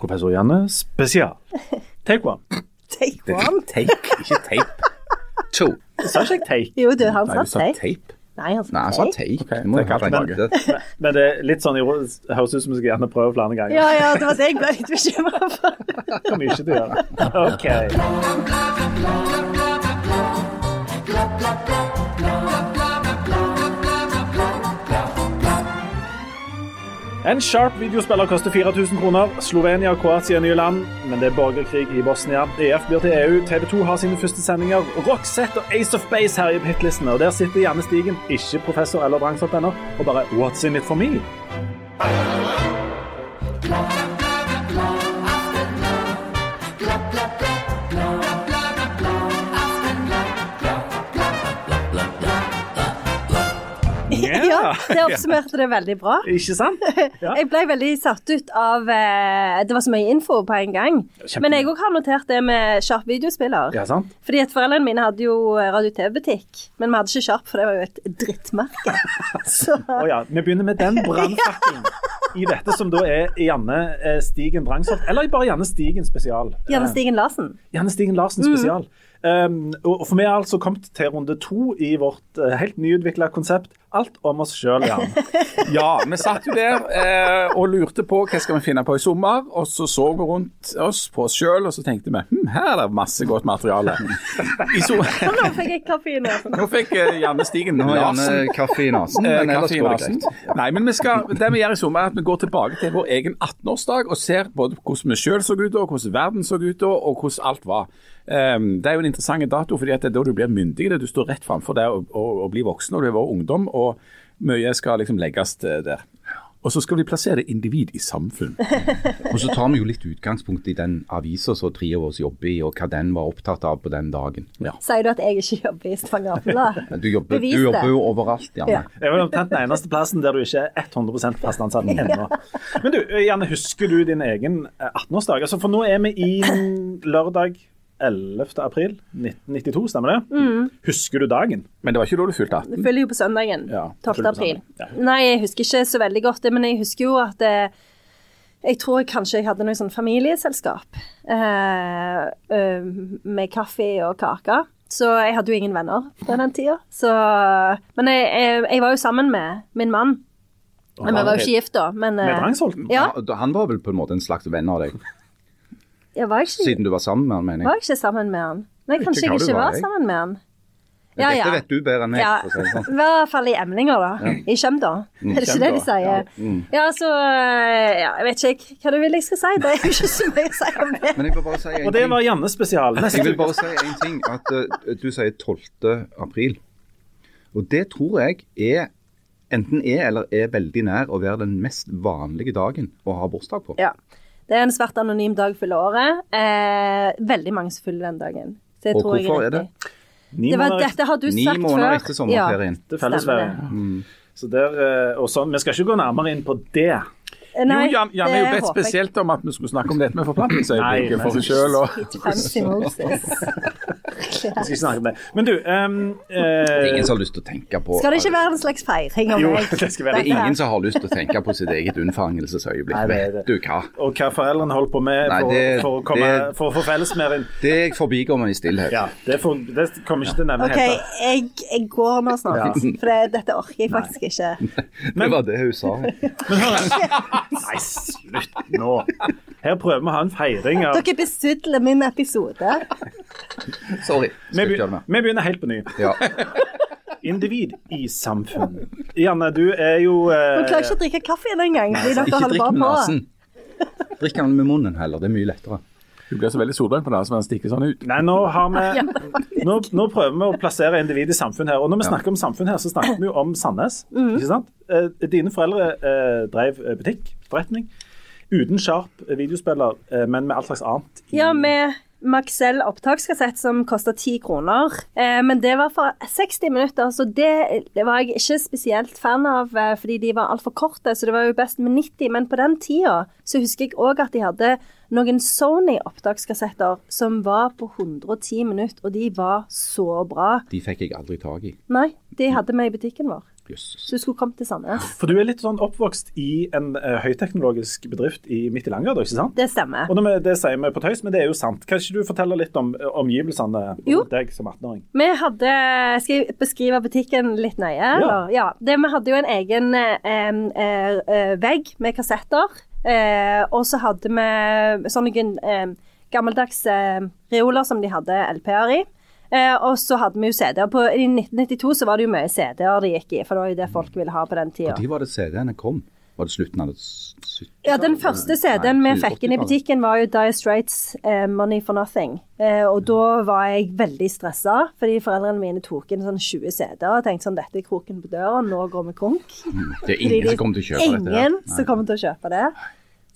Professor Janne spesial. Take one. Take one. Take, ikke tape. To. Sa ikke jeg take? Jo, du, han Nei, sa tape. Nei, han sa sa take. take. Ok, Du take ha alt tilbake. rente. Men det er litt sånn det høres ut som jeg gjerne prøver flere ganger. Ja, ja, det var det jeg ble litt bekymra for. Hvor mye du gjøre. OK. En Sharp videospiller koster 4000 kroner. Slovenia og Kroatia er nye land, men det er borgerkrig i Bosnia. EF blir til EU. TV 2 har sine første sendinger. Rockset og Ace of Base herjer på hitlistene. Og der sitter Janne Stigen, ikke professor eller drangsatt ennå, og bare What's in it for me? Ja, det oppsummerte det veldig bra. Ikke sant? Ja. Jeg ble veldig satt ut av eh, Det var så mye info på en gang. Kjempe- Men jeg òg har notert det med Sharp videospiller. Ja, sant? Fordi at Foreldrene mine hadde jo radio-TV-butikk, men vi hadde ikke Sharp, for det var jo et drittmerke. Så Oh, ja, vi begynner med den brannfakkelen i dette som da er Janne eh, Stigen Brangsholt. eller bare Janne Stigen spesial. Janne Eh, Stigen Larsen. Janne Stigen Larsen spesial. Um, og for vi har altså kommet til runde to i vårt uh, helt nyutvikla konsept Alt om oss sjøl, Jan. Ja, vi satt jo der eh, og lurte på hva skal vi finne på i sommer. Og så så vi rundt oss på oss sjøl, og så tenkte vi hm, her er det masse godt materiale. I so Nå fikk jeg kaffe i nesen. Nå fikk eh, Janne Stigen Nå har Janne kaffe i nesen, Eh, men ellers går det greit. Nei, men vi skal, det vi gjør i sommer er at vi går tilbake til vår egen 18-årsdag og ser både hvordan vi sjøl så ut da, hvordan verden så ut da, og hvordan alt var. Um, det er jo en interessant dato, fordi at det er da du blir myndig. Du står rett framfor det å, å, å bli voksen, og du har vært ungdom, og mye skal liksom legges der. Og så skal vi plassere individ i samfunn. Og så tar vi jo litt utgangspunkt i den avisa som tre av oss jobber i, og hva den var opptatt av på den dagen. Sier du at jeg ikke jobber i Stavanger Aftenblad? Men Du jobber, du jobber jo overalt, Janne. Ja. Det er vel omtrent den eneste plassen der du ikke er 100 fast ansatt ennå. Men du, eh, Janne, husker du din egen eh, 18-årsdag? Altså, for nå er vi i lørdag 11. april 1992, stemmer det? Husker du dagen? Men det var ikke da du fylte 18? Det følger jo på søndagen. Ja, 12. følger april. søndagen. Ja. Nei, jeg husker ikke så veldig godt det, men jeg husker jo at eh, jeg tror kanskje jeg hadde noe sånn familieselskap eh, eh, med kaffe og kake. Så jeg hadde jo ingen venner på den tida. Så, men jeg, jeg, jeg var jo sammen med min mann. Men vi var jo ikke gift da. Men, Med eh, Drangsholten? Ja, Ja, Han var vel på en måte en slags venn av deg, jeg var ikke, siden du var sammen med han, mener var ikke sammen med han. Nei, kanskje jeg ikke var, var jeg. sammen med han. Men Dette vet du bedre enn meg. Ja, si sånn. I hvert fall i emninger, da. I Kjømda. Er det ikke det de sier? Ja, så eh, ja, Jeg vet ikke hva du vil jeg skal si. Det er jo ikke så mye å si om det. Men jeg vil bare si en Og det var Janne spesial. Jeg vil bare si en ting, at uh, du sier 12. april. Og det tror jeg er enten er eller er veldig nær å være den mest vanlige dagen å ha bursdag på. Ja. Det er en svært anonym dag fyller året. Eh, veldig mange som fyller den dagen. Så jeg Og tror jeg hvorfor er det? Ni Det var, måneder dette har du Ni sagt før. måneder etter sommerferien. etter Det Stemmer Så der, eh, og sånn, Vi skal ikke gå nærmere inn på det. Eh, Nei, jo, Jan, Jan er jo bedt spesielt om at vi skulle snakke om dette med forplantningsøyeblikket for seg sjøl. Og... Jeg skal ikke snakke om det. Men du ehm, Det er eh, ingen som har lyst til å tenke på Skal det ikke være en slags feiring om Jo, meg? det skal være Det er ingen som har lyst til å tenke på sitt eget unnfangelsesøyeblikk. Nei, det Vet du hva? Og hva foreldrene holdt på med Nei, for, det- for, å komme, det- for å få fellesmerien. Det forbigår vi i stillhet. Ja, det, for, det kommer ikke til å nevne OK, jeg, jeg går nå snart. Ja. For det, dette orker jeg faktisk ikke. Det var det hun sa. Nei, slutt nå. Her prøver vi å ha en feiring av Dere besudler min episode. Sorry. Vi, Skal ikke be- gjøre det mer. vi begynner helt på ny. Ja. Individ i samfunn. Janne, du er jo Dere klarer eh, ikke å drikke kaffe en gang, Ikke drikk med på. nesen. Drikk den med munnen heller, det er mye lettere. Du blir så veldig solbrent på det, så den stikker sånn ut. Nei, nå har vi nå, nå prøver vi å plassere individ i samfunn her. Og når vi snakker om samfunn her, så snakker vi jo om Sandnes. Ikke sant? Eh, Dine foreldre eh, drev eh, butikk, forretning, uten sharp videospiller, eh, men med alt slags annet. i- Ja, med Maxell opptakskassett som kosta ti kroner. Eh, men det var for 60 minutter, så det, det var jeg ikke spesielt fan av, eh, fordi de var altfor korte. Så det var jo best med 90. Men på den tida så husker jeg òg at de hadde noen Sony-opptakskassetter som var på 110 minutter, og de var så bra. De fikk jeg aldri tak i. Nei, de hadde vi i butikken vår. Jøsses. Så du skulle kommet til Sandnes. For du er litt sånn oppvokst i en uh, høyteknologisk bedrift i, midt i Langgata, ikke sant? Det stemmer. Og vi, Det sier vi på tøys, men det er jo sant. Kan ikke du fortelle litt om eh, omgivelsene Jo. deg som 18-åring? Vi hadde Skal jeg beskrive butikken litt nøye? Ja. Ja. Det, vi hadde jo en egen eh, eh, vegg med kassetter. Eh, og så hadde vi sånne eh, gammeldags eh, reoler som de hadde LP-er i. Eh, og så hadde vi jo CD-er. I 1992 så var det jo mye CD-er det gikk i, for det var jo det folk ville ha på den tida. Når var det CD-ene kom? Var det slutten av det 70? Ja, Den første CD-en vi fikk inn i butikken, var jo Dye Straits' eh, 'Money for Nothing'. Eh, og da var jeg veldig stressa, fordi foreldrene mine tok inn sånn 20 CD-er og tenkte sånn 'Dette er kroken på døra, nå går vi konk'. Det er ingen som kommer til å kjøpe dette. her. Ingen som kommer til å kjøpe det.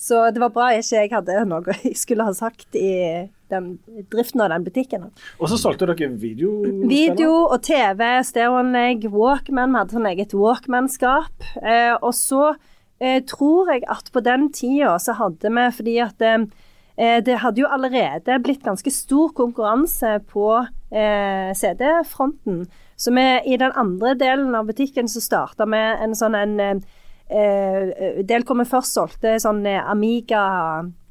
Så det var bra ikke jeg hadde noe jeg skulle ha sagt i den driften av den butikken. Og så solgte dere video? Video og TV, stereoanlegg, Walkman. Vi hadde sånn eget Walkman-skap. Eh, og så eh, tror jeg at på den tida så hadde vi Fordi at eh, det hadde jo allerede blitt ganske stor konkurranse på eh, CD-fronten. Så vi, i den andre delen av butikken så starta vi en sånn en eh, eh, del hvor vi først solgte sånn eh, Amiga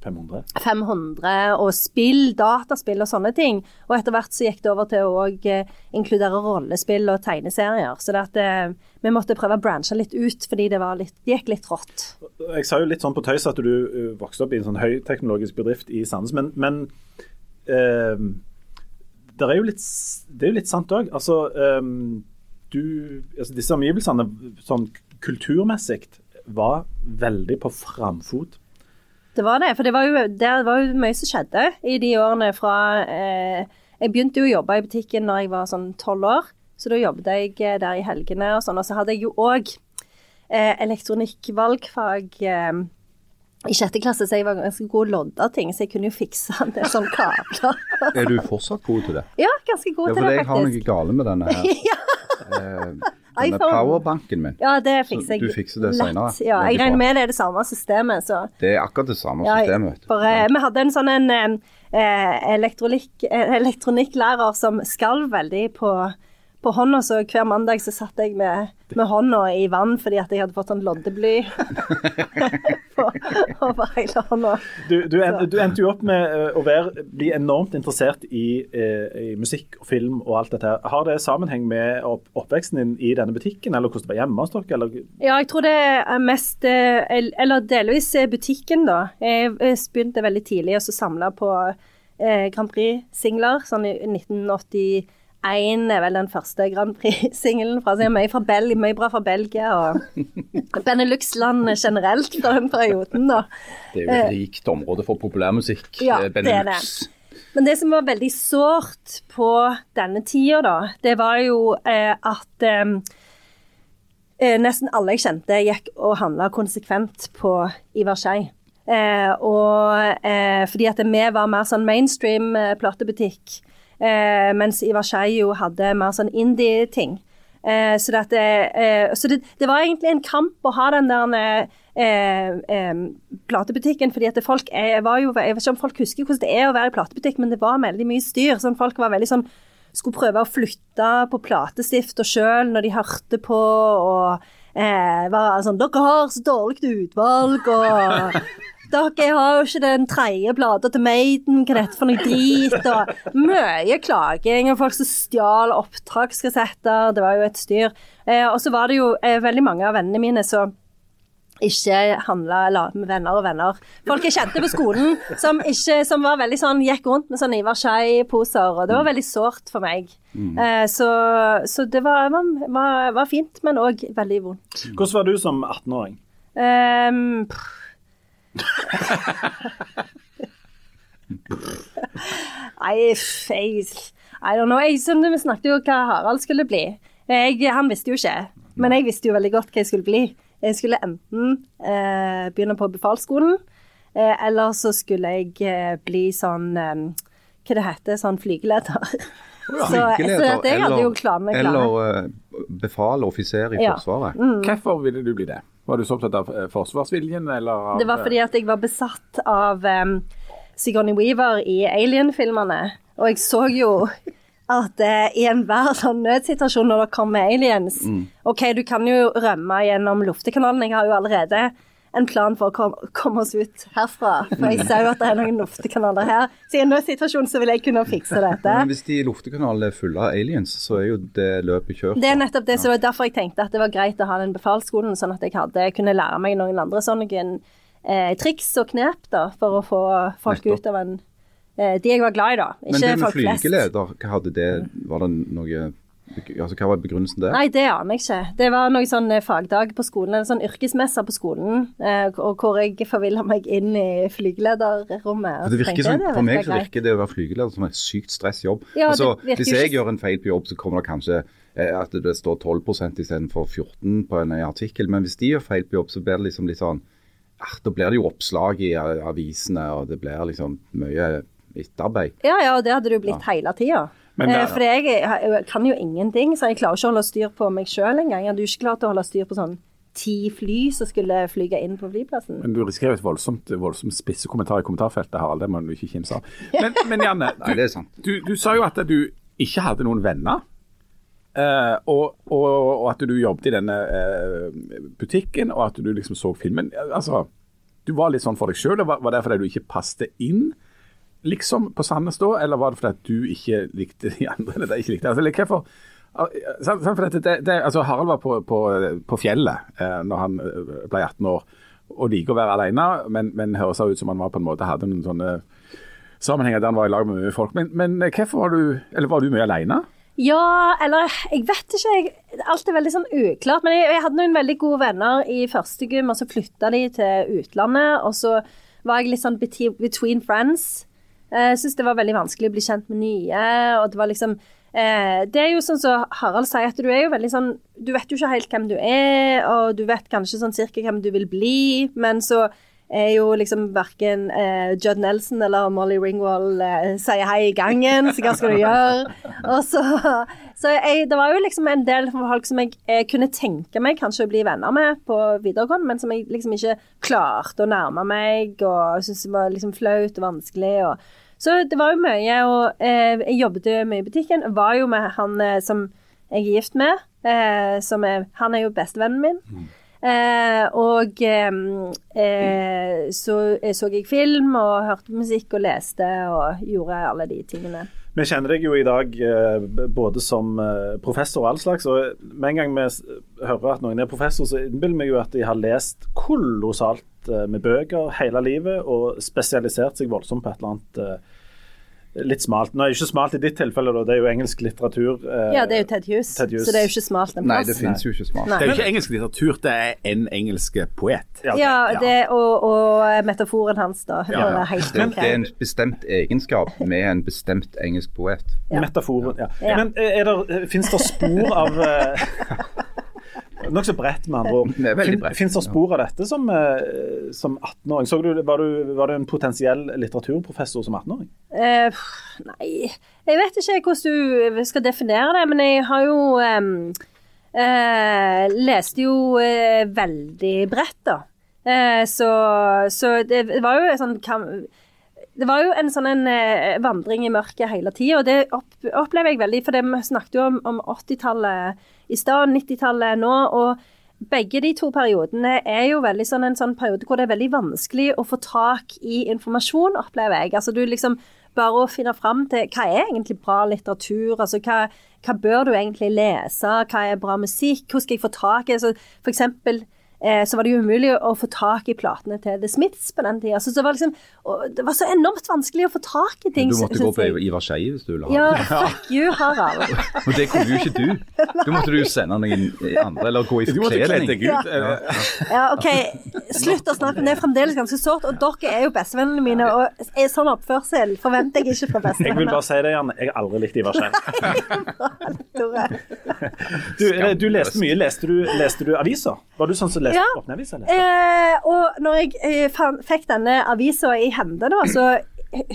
500. 500 og spill, dataspill og sånne ting. Og etter hvert så gikk det over til å òg eh, inkludere rollespill og tegneserier. Så det at eh, vi måtte prøve å branche litt ut, fordi det, var litt, det gikk litt rått. Jeg sa jo litt sånn på tøys at du vokste opp i en sånn høyteknologisk bedrift i Sandnes, men, men eh, det er jo litt, det er jo litt sant òg. Altså, eh, du, altså, disse omgivelsene sånn kulturmessig var veldig på framfot. Det var det, for det var jo, det var jo mye som skjedde i de årene fra eh, Jeg begynte jo å jobbe i butikken når jeg var sånn tolv år, så da jobbet jeg eh, der i helgene og sånn. Og så hadde jeg jo òg eh, elektronikkvalgfag eh, i sjette klasse, så jeg var ganske god til å lodde ting, så jeg kunne jo fikse en del sånne kabler. Er du fortsatt god til det? Ja, ganske god Ja, til for det, jeg har noe galt med denne her. ja, Eh, denne iPhone. powerbanken min. ja, det fikser jeg du fikser det lett. senere. Ja, jeg regner med det er det samme systemet, så Det er akkurat det samme Ja, systemet. For ja. vi hadde en sånn en eh, elektronikk- eh, elektronikklærer som skalv veldig på, på hånda, så hver mandag så satt jeg med, med hånda i vann fordi at jeg hadde fått sånn loddebly over hele hånda. Du, du, en, du endte jo opp med eh, å være, bli enormt interessert i, eh, i musikk og film og alt dette. her. Har det sammenheng med opp, oppveksten din i denne butikken, eller hvordan det var hjemme hos dere? Eller? Ja, jeg tror det er mest eh, Eller delvis butikken, da. Jeg begynte veldig tidlig å samle på Grand Prix-singler. Sånn i 1981 er vel den første Grand Prix-singelen fra. seg. mye, fra Bel mye bra fra Belgia og Benelux-landet generelt fra den perioden, da. Det er jo et rikt område for populærmusikk. Ja, Benelux. det er Benelux. Men det som var veldig sårt på denne tida, da, det var jo eh, at eh, eh, nesten alle jeg kjente, gikk og handla konsekvent på Ivar Skei. Eh, og eh, fordi at vi var mer sånn mainstream eh, platebutikk, eh, mens Ivar Skei jo hadde mer sånn indie-ting. Eh, så det, eh, så det, det var egentlig en kamp å ha den der eh, eh, platebutikken, fordi at folk er, var jo, Jeg vet ikke om folk husker hvordan det er å være i platebutikk, men det var veldig mye styr. sånn Folk var veldig sånn skulle prøve å flytte på platestifter sjøl når de hørte på, og eh, var sånn 'Dere har så dårlig utvalg', og 'Dere har jo ikke den tredje plata til Maiden, hva er dette for noe drit?' Og mye klaging, og folk som stjal oppdragskassetter, Det var jo et styr. Eh, og så var det jo eh, veldig mange av vennene mine som ikke handla eller med venner og venner. Folk jeg kjente på skolen som, ikke, som var veldig sånn, gikk rundt med sånn Ivar Skei-poser, og det var veldig sårt for meg. Eh, så, så det var, var, var, fint, men òg veldig vondt. Hvordan var du som 18-åring? Ehm, pff. Nei, jeg I don't know. Jeg, som vi snakket jo hva Harald skulle bli. Jeg, han visste jo ikke, men jeg visste jo veldig godt hva jeg skulle bli. Jeg skulle enten eh, begynne på befalsskolen, eh, eller så skulle jeg eh, bli sånn eh, Hva det heter sånn flygeleder. så, så dette, jeg hadde jo klarene klare. eller eh, befal, offiser i Ja. Forsvaret. Hvorfor ville du bli det? Var du så opptatt av eh, forsvarsviljen, eller av Det var fordi at jeg var besatt av um, Sigourney Weaver i Alien-filmene. Og jeg så jo at uh, i enhver sånn nødsituasjon når det kommer aliens OK, du kan jo rømme gjennom luftekanalen. Jeg har jo allerede en plan for å kom, komme oss ut herfra. For jeg ser jo at det er noen luftekanaler her. Så i en nødsituasjon så vil jeg kunne fikse dette. Men hvis de luftekanalene er fulle av aliens, så er jo det løpet kjørt. Det er nettopp det, så det var derfor jeg tenkte at det var greit å ha den befalsskolen, sånn at jeg hadde, kunne lære meg noen andre sånne eh, triks og knep da, for å få folk Nettopp. ut av en eh, De jeg var glad i, da. Men det med folk flest. flygeleder, hva hadde det Var det noe Altså, hva var begrunnelsen der? Nei, det aner jeg ikke. Det var noen sånn eh, fagdag på skolen, en sånn yrkesmesse på skolen, eh, og hvor jeg forvilla meg inn i flygelederrommet. det virker som, For meg så virker det å være flygeleder som en sykt stressjobb. Ja, altså, hvis jeg ikke- gjør en feil på jobb, så kommer det kanskje eh, at det står 12% istedenfor 14 på en artikkel. Men hvis de gjør feil på jobb, så blir det liksom litt sånn ah, Da blir det jo oppslag i avisene, og det blir liksom mye etterarbeid. Ja, ja, og det hadde jo blitt hele tida. Men Eh, for jeg, jeg kan jo ingenting, så jeg klarer ikke å holde styr på meg sjøl engang. Jeg hadde jo ikke klart å holde styr på sånn ti fly som skulle flyge inn på flyplassen. Men du risikerer et voldsomt, voldsomt spisse kommentar i kommentarfeltet, Harald. Det må du ikke kimse av. Men, men Janne, Nei, det er sant. du, du sa jo at du ikke hadde noen venner. Uh, og, og, og at du jobbet i denne uh, butikken, og at du liksom så filmen. Altså, du var litt sånn for deg sjøl. Var, var det fordi du ikke passet inn liksom på Sandnes da, eller var det fordi at du ikke likte de andre? Eller de ikke likte, altså, hvorfor? Dette, det, det, altså Harald var på, på, på fjellet eh, når han eh, ble 18 år og liker å være alene, men, men høres ut som han var på en måte hadde noen sånne sammenhenger der han var i lag med mye folk. Men, men hvorfor var du eller var du mye alene? Ja, eller jeg vet ikke. Jeg, alt er veldig sånn uklart. Men jeg, jeg hadde noen veldig gode venner i første gym, og så flytta de til utlandet. Og så var jeg litt sånn between friends. Eh, Jeg syns det var veldig vanskelig å bli kjent med nye. Og det var liksom eh, Det er jo sånn som Harald sier, at du er jo veldig sånn Du vet jo ikke helt hvem du er, og du vet kanskje sånn cirka hvem du vil bli, men så er jo liksom verken eh, Judd Nelson eller Molly Ringwald eh, sier hei i gangen, så hva skal du gjøre? Og så, så jeg, det var jo liksom en del folk som jeg jeg, kunne tenke meg kanskje å bli venner med på videregående, men som jeg liksom ikke klarte å nærme meg, og syntes det var liksom flaut og vanskelig. og så det var jo mye, og eh, jeg jobbet jo mye i butikken. Var jo med han eh, som jeg er gift med. Eh, som er, han er jo bestevennen min. Eh, og eh, eh, så eh, så jeg film og hørte musikk og leste og gjorde alle de tingene. Vi kjenner deg jo i dag både som professor og all slags. og Med en gang vi hører at noen er professor, så innbiller vi jo at de har lest kolossalt med bøker hele livet og spesialisert seg voldsomt på et eller annet litt smalt. Nå er det ikke smalt i ditt tilfelle, da. det er jo engelsk litteratur. eh, Ja, det er jo Ted Hughes, Ted Hughes. så det er jo ikke smalt en Nei, det finnes jo ikke smalt. Nei. Det er jo ikke engelsk litteratur, det er en engelsk poet. Ja. Ja, det, og, og metaforen hans, da. Ja. Det, er Det, det er en bestemt egenskap med en bestemt engelsk poet. Ja. Metaforen, ja. Ja. Men eh, er der, finnes det spor av eh, Nokså bredt, med andre ord. Fin- Finnes det spor av dette som, eh, som 18-åring? Var, du, var du en potensiell litteraturprofessor som 18-åring? Eh, nei, jeg vet ikke hvordan du skal definere det, men jeg har jo um, eh, Leste jo eh, veldig bredt, da. Eh, så, så det var jo en sånn det var jo en sånn en, eh, vandring i mørket hele tida, og det opp, opplever jeg veldig. For det, vi snakket jo om, om 80-tallet i stad, 90-tallet nå. og begge de to periodene er jo veldig sånn en sånn periode hvor det er veldig vanskelig å få tak i informasjon, opplever jeg. Altså du liksom bare å finne fram til hva er egentlig bra litteratur, altså hva, hva bør du egentlig lese, hva er bra musikk, hvordan skal jeg få tak i altså, For eksempel eh, så var det jo umulig å få tak i platene til The Smiths på den tida. Så det var liksom og Det var så enormt vanskelig å få tak i ting. Du måtte gå på. Ivar Skeie hvis du ville ha Ja, det. fuck you, Harald. Men det kunne jo ikke du. Du måtte du jo sende noen andre, eller gå i Du måtte kle deg ut. eh, Ja, OK. Slutt å snakke. Det er fremdeles ganske sårt. Og dere er jo bestevennene mine, og er sånn oppførsel forventer jeg ikke fra Jeg vil bare si det, Jan. Jeg har aldri likt Ivar Skjell. Du, eh, du leste mye. Leste du, leste du aviser? Var du sånn som leste Ja. åpne aviser? Eh, og når jeg eh, fikk denne avisa i hende, da, så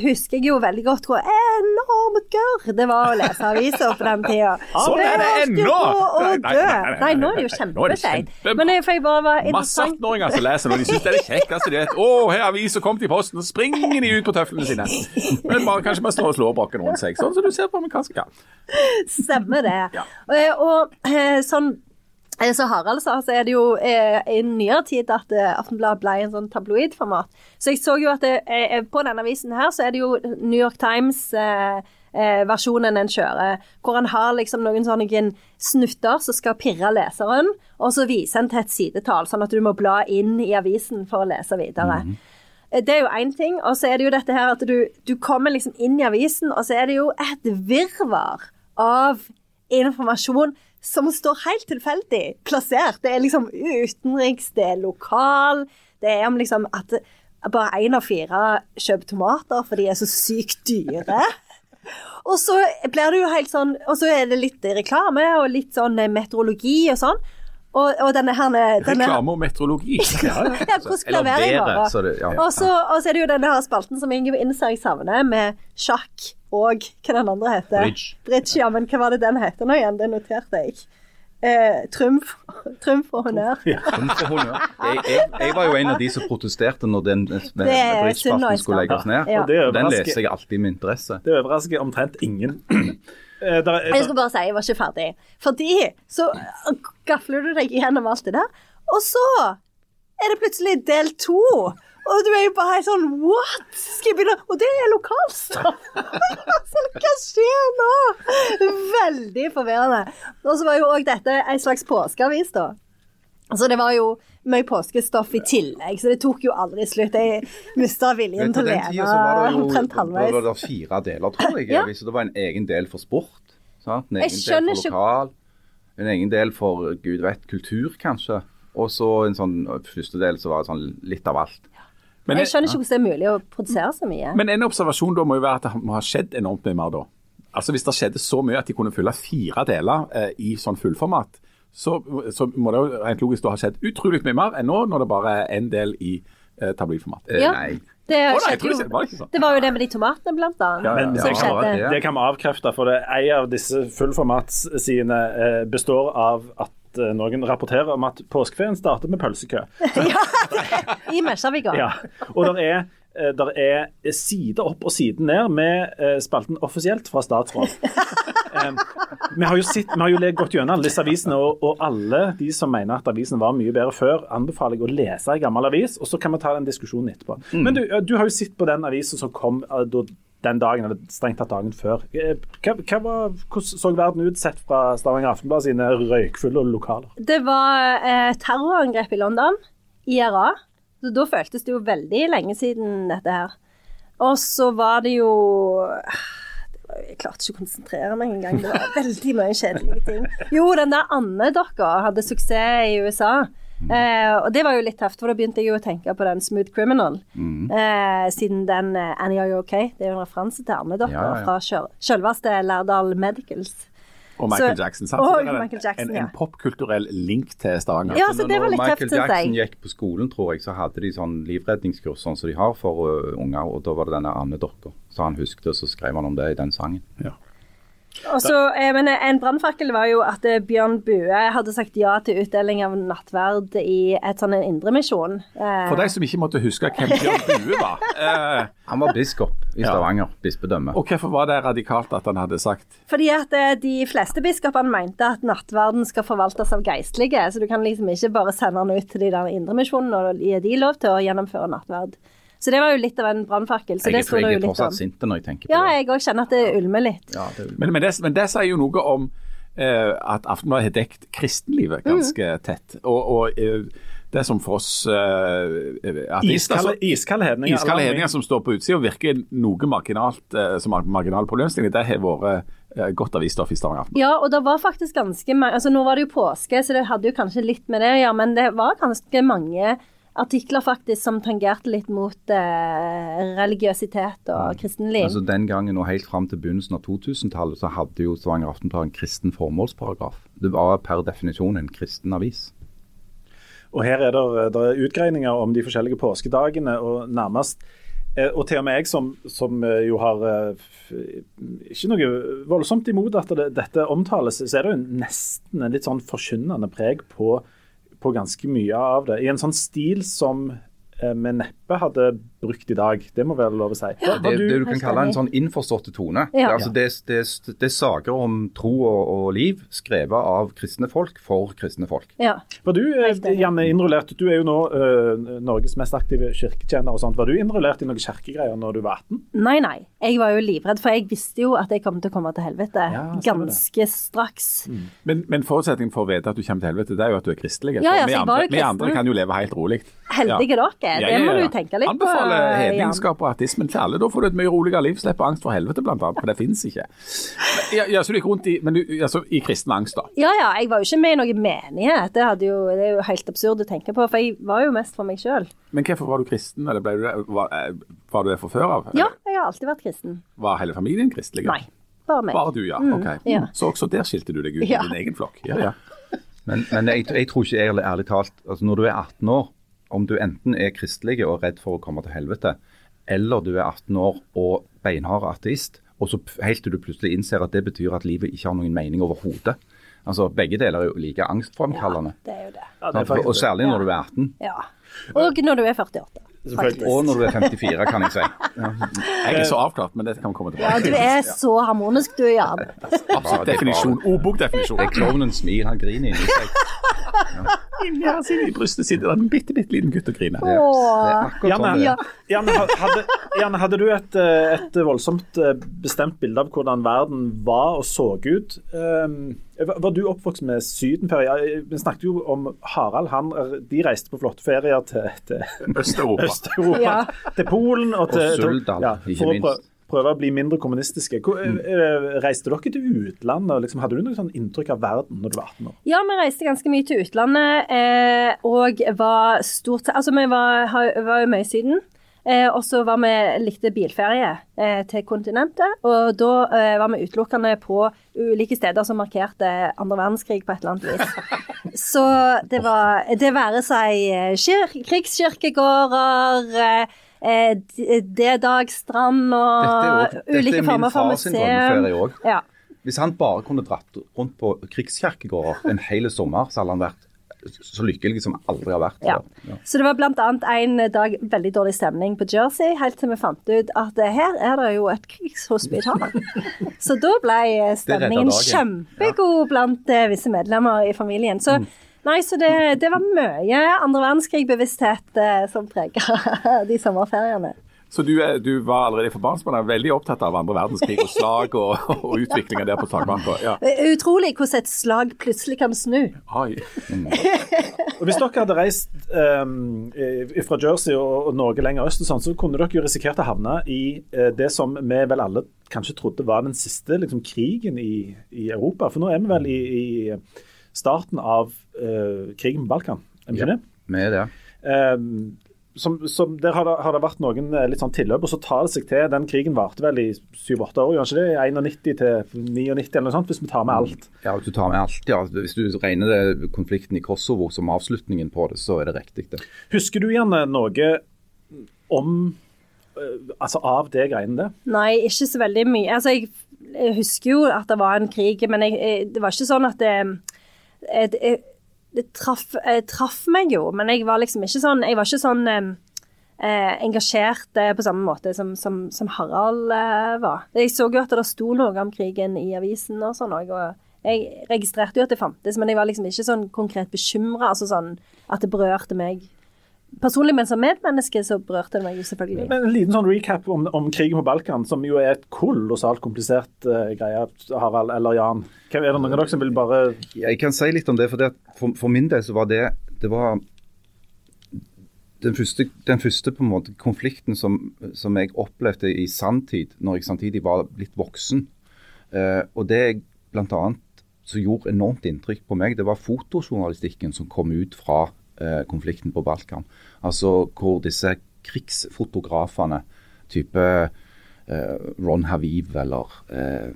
husker jeg jo veldig godt hvor enormt gørr det var å lese aviser på den tida. Sånn er det ennå! Nei, nei, nei, nei, nei, Nei, nå er det jo nei, nå er det kjempekjekt. kjempe- Men jeg, for jeg bare var Masse interessant 18-åringer som leser når de syns det er det kjekkeste de vet. Å, her er avisa kommet i posten, så springer de ut på tøflene sine. Men bare, kanskje bare står og slår brokken rundt seg, sånn som du ser på amerikanske. Ja. Stemmer det. Ja. Og og sånn eh, så Harald sa, så er det jo eh, i nyere tid at eh, Aftenbladet ble en sånn tabloidformat. Så jeg så jo at det, eh, på denne avisen her, så er det jo New York Times eh, eh, versjonen en kjører, hvor han har liksom noen sånne snutter som skal pirre leseren, og så viser en til et sidetall, sånn at du må bla inn i avisen for å lese videre. Eh, Det er jo én ting, og så er det jo dette her at du, du kommer liksom inn i avisen, og så er det jo et virvar av informasjon som står helt tilfeldig plassert. Det er liksom utenriks, det er lokal, det er om liksom at bare én av fire kjøper tomater, for de er så sykt dyre. Og så blir det jo helt sånn Og så er det litt reklame og litt sånn meteorologi og sånn. Og, og denne her denne, Reklame og meteorologi. Ja, ja. ja, Eller været, bare. så det- ja. Og så er det jo denne her spalten som jeg innser jeg savner, med sjakk og hva den andre heter. Bridge. Bridge, ja, men hva var det den heter nå igjen? Det noterte jeg. Eh, trumf. Trumf og honnør. Ja, for honnør. Jeg, jeg, jeg var jo en av de som protesterte når den bridgeparten bridgespalten og skulle legges ned. Ja. Og det Den leser jeg alltid med interesse. det overrasker omtrent ingen. Eh, der er- Jeg skulle bare si jeg var ikke ferdig. Fordi så gafler du deg gjennom alt det der, og så er det plutselig del to. Og du er jo bare sånn What? Skal jeg begynne? Og det er lokalstoff! så hva skjer nå? Veldig forvirrende. Og så var jo òg dette en slags påskeavis, da. Så det var jo mye påskestoff i tillegg, så det tok jo aldri slutt. Jeg mista viljen til å leve omtrent halvveis. Det var fire deler, tror jeg. Ja. Så det var en egen del for sport. Sant? En egen del for for ikke- lokal. En egen del for gud vet kultur, kanskje. Og så en sånn første del så var det sånn litt av alt. Men, Jeg skjønner ikke hvordan det er mulig å produsere så mye. men en observasjon da må jo være at det må ha skjedd enormt mye mer da. Altså Hvis det skjedde så mye at de kunne fylle fire deler eh, i sånn fullformat, så, så må det jo rent logisk da ha skjedd utrolig mye mer enn nå, når det bare er én del i eh, tabloidformat. Eh, Ja. Nei. Det, oh, nei, det var sånn. det var jo det med de tomatene, blant annet. Ja, ja, Men ja. det, det, det kan vi avkrefte, for det, en av disse fullformatsidene eh, består av at eh, noen rapporterer om at påskeferien starter med pølsekø. ja, I Mesjavika. Ja. Og der er, eh, der er side opp og side ned med eh, spalten offisielt fra statsråd. Eh, vi har jo, sitt, vi har jo le- gått gjennom alle disse avisene, og, og alle de som mener at avisen var mye bedre før, anbefaler jeg å lese en gammel avis, og så kan vi ta den diskusjonen etterpå. Men du, du har jo sett på den avisen som kom da- den dagen, eller strengt tatt dagen før. Eh, Hva, hva var, hvordan så verden ut sett fra Stavanger Aftenblad sine røykfulle lokaler? Det var eh, terrorangrep i London, IRA. Så da føltes det jo veldig lenge siden dette her. Og så var det jo Jeg klarte ikke å konsentrere meg engang. Det var veldig mye kjedelige ting. Jo, den der Anne-dokka hadde suksess i USA. Eh, og det var jo litt tøft, for da begynte jeg jo å tenke på den Smooth Criminal. Eh, siden den eh, Annie Are You OK? Det er jo en referanse til Anne-dokka Ja, ja, ja. fra sjøl- selveste Lærdal Medicals. Og Michael Så- Jackson. sant? og Michael Jackson, en, en popkulturell link til Stavanger. Ja, så det var litt Når tøft, Michael Jackson gikk på skolen, tror jeg, så hadde de sånn livredningskurs sånn som de har for uh, unger, og da var det denne Arne Dokker. Så han husket, og så skrev han om det i den sangen. Ja. Og så, eh, men eh, En brannfakkel var jo at eh, Bjørn Bue hadde sagt ja til utdeling av nattverd i et sånn en indremisjon. For de som ikke måtte huske hvem Bjørn Bue var. Eh, Han var biskop i Ja. Stavanger, bispedømme. og hvorfor var det radikalt at han hadde sagt fordi at de fleste biskopene mente at nattverden skal forvaltes av geistlige, så du kan liksom ikke bare sende den ut til de der indremisjonene og gi de lov til å gjennomføre nattverd. Så det var jo litt av en brannfakkel. Så Jeg, jeg jo er fortsatt om. sint når jeg tenker på Ja, det. jeg òg kjenner at det ulmer litt. Ja, det ulmer. Men, men, det, men det sier jo noe om uh, at Aftenbladet har dekt kristenlivet ganske tett. Og, og uh, det som for oss uh, artister Iskalde, så- hedninger. Iskalde hedninger som står på utsida virker noe marginalt uh, som marginal problemstilling, det har vært eh, godt avisstoff i Stavanger Aften. Ja, og det var faktisk ganske mange altså Nå var det jo påske, så det hadde jo kanskje litt med det å gjøre, men det var ganske mange artikler faktisk som tangerte litt mot eh, religiøsitet og kristenliv. altså Den gangen og helt fram til begynnelsen av 2000-tallet så hadde jo Stavanger Aftenblad en kristen formålsparagraf. Det var per definisjon en kristen avis. Og her er det, det er utgreininger om de forskjellige påskedagene, og nærmest Eh, Og til og med jeg som, som eh, jo har eh, ikke noe voldsomt imot at det, dette omtales, så er det jo nesten en litt sånn forkynnende preg på, på ganske mye av det. I en sånn stil som eh, vi neppe hadde brukt i dag. Det må være lov å si. Ja, Det, du, det du kan kalle en sånn innforståtte tone. Ja. Det, altså, det, det, det er saker om tro og, og liv skrevet av kristne folk for kristne folk. Ja. var du eh. Janne, innrullert? Du er jo nå uh, Norges mest aktive kirketjener og sånt. Var du innrullert i noen kirkegreier når du var 18? Nei, nei. Jeg var jo livredd, for jeg visste jo at jeg kom til å komme til helvete Ja, ganske straks. Men, men forutsetningen for å vite at du kommer til helvete, det er jo at du er kristelig. Ja, ja, vi, så jeg andre, var jo vi andre kan jo leve helt rolig. Heldige dere. Det må du tenke litt på. Anbefaler Jan. hedningskap og ateismen til alle. Da får du et mye roligere liv. Slipper angst for helvete, blant annet, for det finnes ikke. Ja, ja, så du gikk rundt i, men du, altså, i kristen angst, da? Ja, ja. Jeg var jo ikke med i noen menighet. Det, hadde jo, det er jo helt absurd å tenke på, for jeg var jo mest for meg sjøl. Men hvorfor var du kristen? Eller ble du det? Var, eh, var du det fra før av? Ja, jeg har alltid vært kristen. Var hele familien kristelig? Nei, bare meg. Bare du, ja. Ok. ja. Så også der skilte du deg ut Ja. i din egen flokk? Ja, ja. Men, men jeg, jeg tror ikke ærlig, ærlig talt altså Når du er 18 år, om du enten er kristelig og redd for å komme til helvete, eller du er 18 år og beinhard ateist, og så helt til du plutselig innser at det betyr at livet ikke har noen mening overhodet. Altså, Begge deler er jo like angstfremkallende. Det er jo det. Ja, det er og særlig når du er 18. Ja. Og når du er 48. Faktisk. Og når du er 54, kan jeg si. Jeg er så avklart, men det kan vi komme Ja, du er så harmonisk du, Jan. Absolutt definisjon. Ordbokdefinisjon. Det er klovnens smil. Han griner inni seg. Inni her siden i brystet sitter det en bitte, bitte liten gutt og griner. Er Janne, sånn Ja. Janne, hadde, Janne, hadde du et, eh, et voldsomt eh, bestemt bilde av hvordan verden var og så ut? Um, var du oppvokst med sydenferie? Vi snakket jo om Harald. Han, de reiste på flotte ferier til, til Øst-Europa. Øst-Europa. Ja. Til Polen og til, Og Suldal, ikke minst. Prøve, å bli mindre kommunistiske. Hvor, eh, Reiste dere til utlandet? Liksom, hadde du noe sånn inntrykk av verden når du var 18 år? Ja, vi reiste ganske mye til utlandet, eh, og var stort Altså, vi var, var jo mye i Syden. Eh, og så var vi likte bilferie eh, til kontinentet. Og da eh, var vi utelukkende på ulike steder som markerte andre verdenskrig på et eller annet vis. Så det var Det være seg eh, kir- krigskirkegårder, eh, eh, D- D-dag strand og Dette er, også, dette er min former for far sin drømmeferie museum. òg. Ja. Hvis han bare kunne dratt rundt på krigskirkegårder en hel sommer, så hadde han vært så lykkelig som aldri har vært. Ja. Ja. Så det var bl.a. en dag veldig dårlig stemning på Jersey, helt til vi fant ut at her er det jo et krigshospital. Så da ble eh, stemningen kjempegod kjempegod blant visse medlemmer i familien. Så Nei, så det, det var mye andre verdenskrig-bevissthet eh, som prega de sommerferiene. Så du, er, du var allerede for barnsbarn veldig opptatt av andre verdenskrig og slag og, og utviklinga der på takmarka? Ja. Eh, Utrolig hvordan et slag plutselig kan snu. Oi. Og Hvis dere hadde reist um, fra Jersey og, og Norge lenger øst, og sånn, så kunne dere jo risikert å havne i eh, det som vi vel alle kanskje trodde var den siste liksom, krigen i, i Europa. For nå er vi vel i, i starten av uh, krigen på Balkan, er vi ikke det? Med det. Um, som, som Der har det, har det vært noen eh, litt sånn tilløp, og så tar det seg til. Den krigen varte vel i 7-8 år, gjør ikke det? 91 til 99 eller noe sånt, hvis vi tar med alt. Ja, hvis du tar med alt, ja. Hvis du regner det, konflikten i Kosovo som avslutningen på det, så er det riktig, det. Husker du gjerne noe om eh, Altså av det greiene der? Nei, ikke så veldig mye. Altså, jeg, jeg husker jo at det var en krig, men jeg, jeg, det var ikke sånn at det, det, det, traff, traff meg jo, men jeg var liksom ikke sånn var ikke sånn eh, engasjert eh, på samme måte som, som, som Harald eh, var. Jeg så jo at det sto noe om krigen i avisen og sånn òg, jeg registrerte jo at det fantes, men jeg var liksom ikke sånn konkret bekymra, altså sånn at det berørte meg personlig, men som medmenneske så berørte det meg jo selvfølgelig. Men En liten sånn recap om, om krigen på Balkan, som jo er et kolossalt komplisert uh, greie. Harald eller Jan. Hvem er det noen av dere som vil bare Jeg kan si litt om det, for, det, for, for min del så var det det var den første, den første på en måte konflikten som, som jeg opplevde i sanntid, når jeg samtidig var blitt voksen. Uh, og det jeg bl.a. som gjorde enormt inntrykk på meg, det var fotojournalistikken som kom ut fra konflikten på Balkan. Altså hvor disse krigsfotografene, type eh, Ron Haviv eller eh,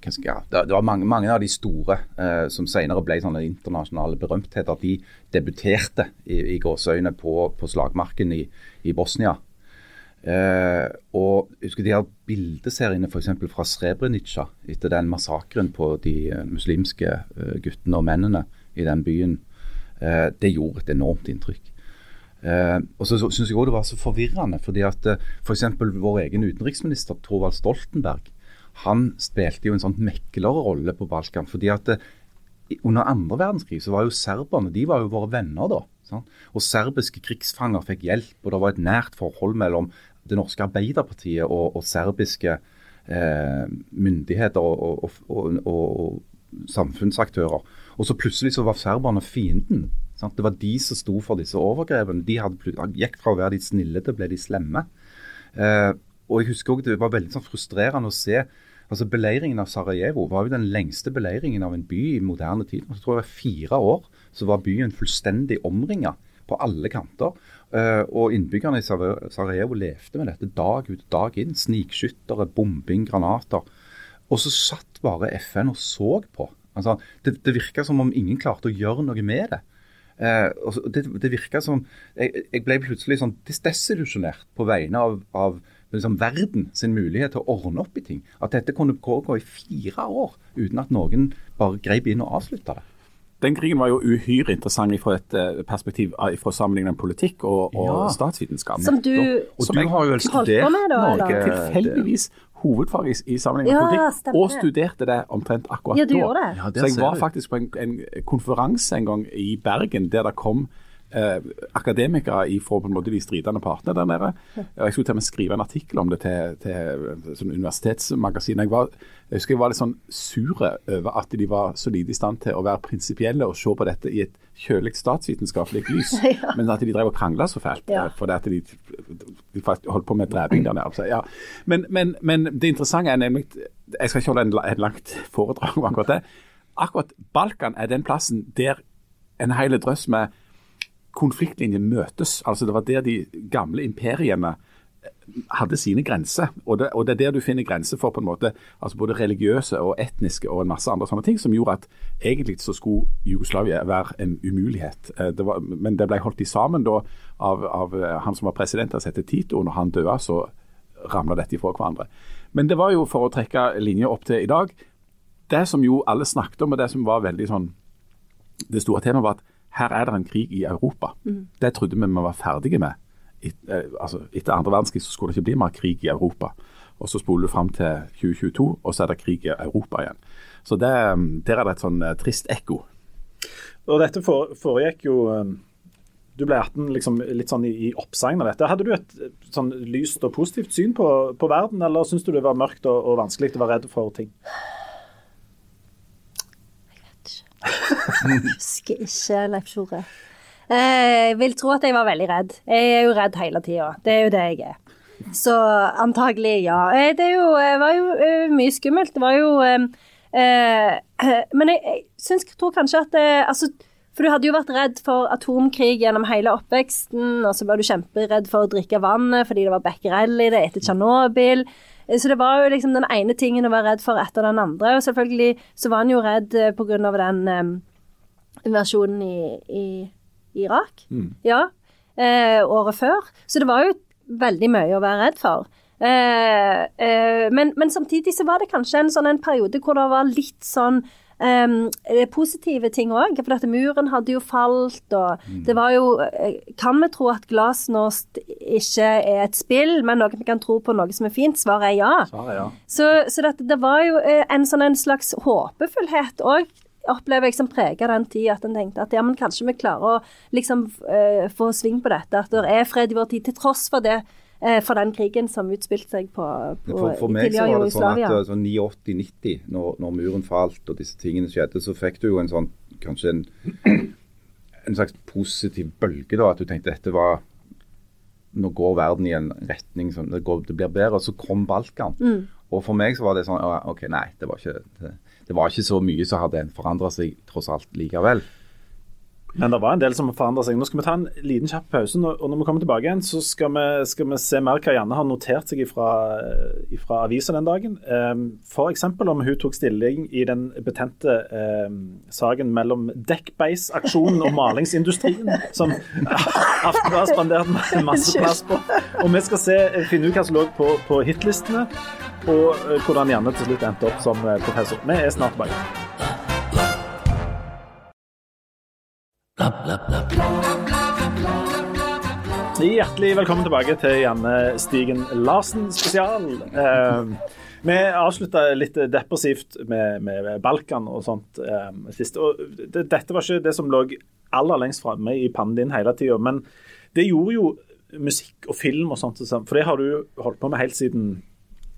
jeg, det, var mange, mange, av de store eh, som senere ble sånne internasjonale berømtheter. De debuterte i, i gåseøyne på, på, slagmarken i, i Bosnia. Eh, og husker de her bildeseriene f.eks. fra Srebrenica etter den massakren på de muslimske guttene og mennene i den byen. Uh, det gjorde et enormt inntrykk. og så, syns jeg òg det var så forvirrende, fordi at uh, f.eks. vår egen utenriksminister Thorvald Stoltenberg han spilte jo en sånn meklerrolle på Balkan. fordi at eh, under andre verdenskrig så var jo serberne de var jo våre venner da. Sant? Og serbiske krigsfanger fikk hjelp, og det var et nært forhold mellom det norske Arbeiderpartiet og, og serbiske eh, myndigheter og, og, og, samfunnsaktører. Og så plutselig så var serberne fienden. Sant? Det var de som sto for disse overgrepene. De gikk fra å være de snille til å bli de slemme. Eh, og jeg husker også Det var veldig sånn frustrerende å se altså Beleiringen av Sarajevo var jo den lengste beleiringen av en by i moderne tid. Jeg tror det var fire år så var byen fullstendig omringa på alle kanter. Uh, og innbyggerne i Sarajevo levde med dette dag ut og dag inn. Snikskyttere, bombing, granater. Og så satt bare FN og så på. Altså, det, det virka som om ingen klarte å gjøre noe med det. Eh, det, det virka som jeg, jeg, ble plutselig sånn desillusjonert på vegne av, av liksom verden sin mulighet til å ordne opp i ting. At dette kunne pågå i fire år uten at noen bare grep inn og avslutta det. Den krigen var jo uhyre interessant fra et eh, perspektiv fra sammenlignet politikk og, og ja. statsvitenskap. Som du, og du har jo studert Norge tilfeldigvis hovedfag i, i sammenlignet ja, politikk, stemmer. og studerte det omtrent akkurat ja, du da. Gjorde det. Ja, Så jeg var faktisk på en, en konferanse en gang i Bergen der det kom eh, akademikere fra på en måte de stridende partene der nede. og Jeg skulle til og med skrive en artikkel om det til, til sånn universitetsmagasinet. Jeg, var, jeg husker jeg var litt sånn sure over at de var så lite i stand til å være prinsipielle og se på dette i et kjølig statsvitenskapelig lys, ja. men at de drev og krangla så fælt. Ja. Eh, fordi at de, de holdt på med dreping der nede. Altså, ja. men, men, men, det interessante er nemlig Jeg skal ikke holde en, en langt foredrag om akkurat det. Akkurat Balkan er den plassen der en hel drøss med konfliktlinjer møtes. Altså Det var der de gamle imperiene eh, hadde sine grenser. Og det, og det, er der du finner grenser for på en måte, altså både religiøse og etniske og en masse andre sånne ting, som gjorde at egentlig så skulle Jugoslavia være en umulighet. Eh, det var, men det ble holdt sammen da av, av eh, han som var president, som heter Tito. Når han døde, så ramla dette ifra hverandre. Men det var jo, for å trekke linja opp til i dag, det som jo alle snakket om, og det som var veldig sånn Det store temaet var at her er det en krig i Europa. Mm. Det trodde vi vi var ferdige med. Et, eh, altså, etter andre verdenskrig så skulle det ikke bli mer krig i Europa. Og Så spoler du fram til 2022, og så er det krig i Europa igjen. Så det, mm, Der er det et sånn uh, trist ekko. Og Dette for, foregikk jo um, Du ble 18 liksom, litt sånn i, i oppsegn av dette. Hadde du et sånn lyst og positivt syn på, på verden, eller syns du det var mørkt og, og vanskelig å være redd for ting? Husker ikke, Leif Tjore. Jeg vil tro at jeg var veldig redd. Jeg er jo redd hele tida. Det er jo det jeg er. Så antagelig ja. Eh, det jo, eh, var jo eh, mye skummelt. Det var jo Men jeg, jeg syns jeg tror kanskje at det, altså, For du hadde jo vært redd for atomkrig gjennom hele oppveksten, og så var du kjemperedd for å drikke vannet fordi det var becquerel i det etter Tsjernobyl. Så det var jo liksom den ene tingen å være redd for etter den andre. Og selvfølgelig så var han jo redd eh, pga. den um, versjonen i, i Irak. Mm. Ja. Eh, året før. Så det var jo veldig mye å være redd for. Eh, eh, men, men, samtidig så var det kanskje en sånn en periode hvor det var litt sånn Um, positive ting òg, for dette muren hadde jo falt, og mm. det var jo eh, Kan vi tro at glasnost ikke er et spill, men noe vi kan tro på noe som er fint? Svaret er ja. Svaret er ja. Så, så dette, det var jo eh, en sånn en slags håpefullhet òg opplever jeg som preger den tida, at en tenkte at ja, men kanskje vi klarer å liksom uh, få sving på dette. At det er fred i vår tid, til tross for det for den krigen som utspilte seg på, på for, for meg så var det sånn at altså, 89-90, når, når, muren falt og disse tingene skjedde, så fikk du jo en sånn kanskje en, en slags positiv bølge. da, At du tenkte dette var Nå går verden i en retning som det, går, det blir bedre. Og så kom Balkan. Mm. Og for meg så var det sånn OK, nei, det var ikke, det, det var ikke så mye som hadde forandra seg tross alt likevel. Men det var en del som forandra seg. Nå skal vi ta en liten kjapp pause, og når vi kommer tilbake igjen, så skal vi, skal vi se mer hva Janne har notert seg fra avisa den dagen. F.eks. om hun tok stilling i den betente eh, saken mellom Dekkbeis-aksjonen og malingsindustrien, som Aftenbladet har spandert masse plass på. Og vi skal se, finne ut hva som lå på, på hitlistene, og hvordan Janne til slutt endte opp som professor. Vi er snart tilbake. Hjertelig velkommen tilbake til Janne Stigen Larsen spesial. Eh, vi avslutta litt depressivt med, med, Balkan og sånt eh, sist. Og det, dette var ikke det som lå aller lengst framme i pannen din hele tida, men det gjorde jo musikk og film og sånt, for det har du holdt på med helt siden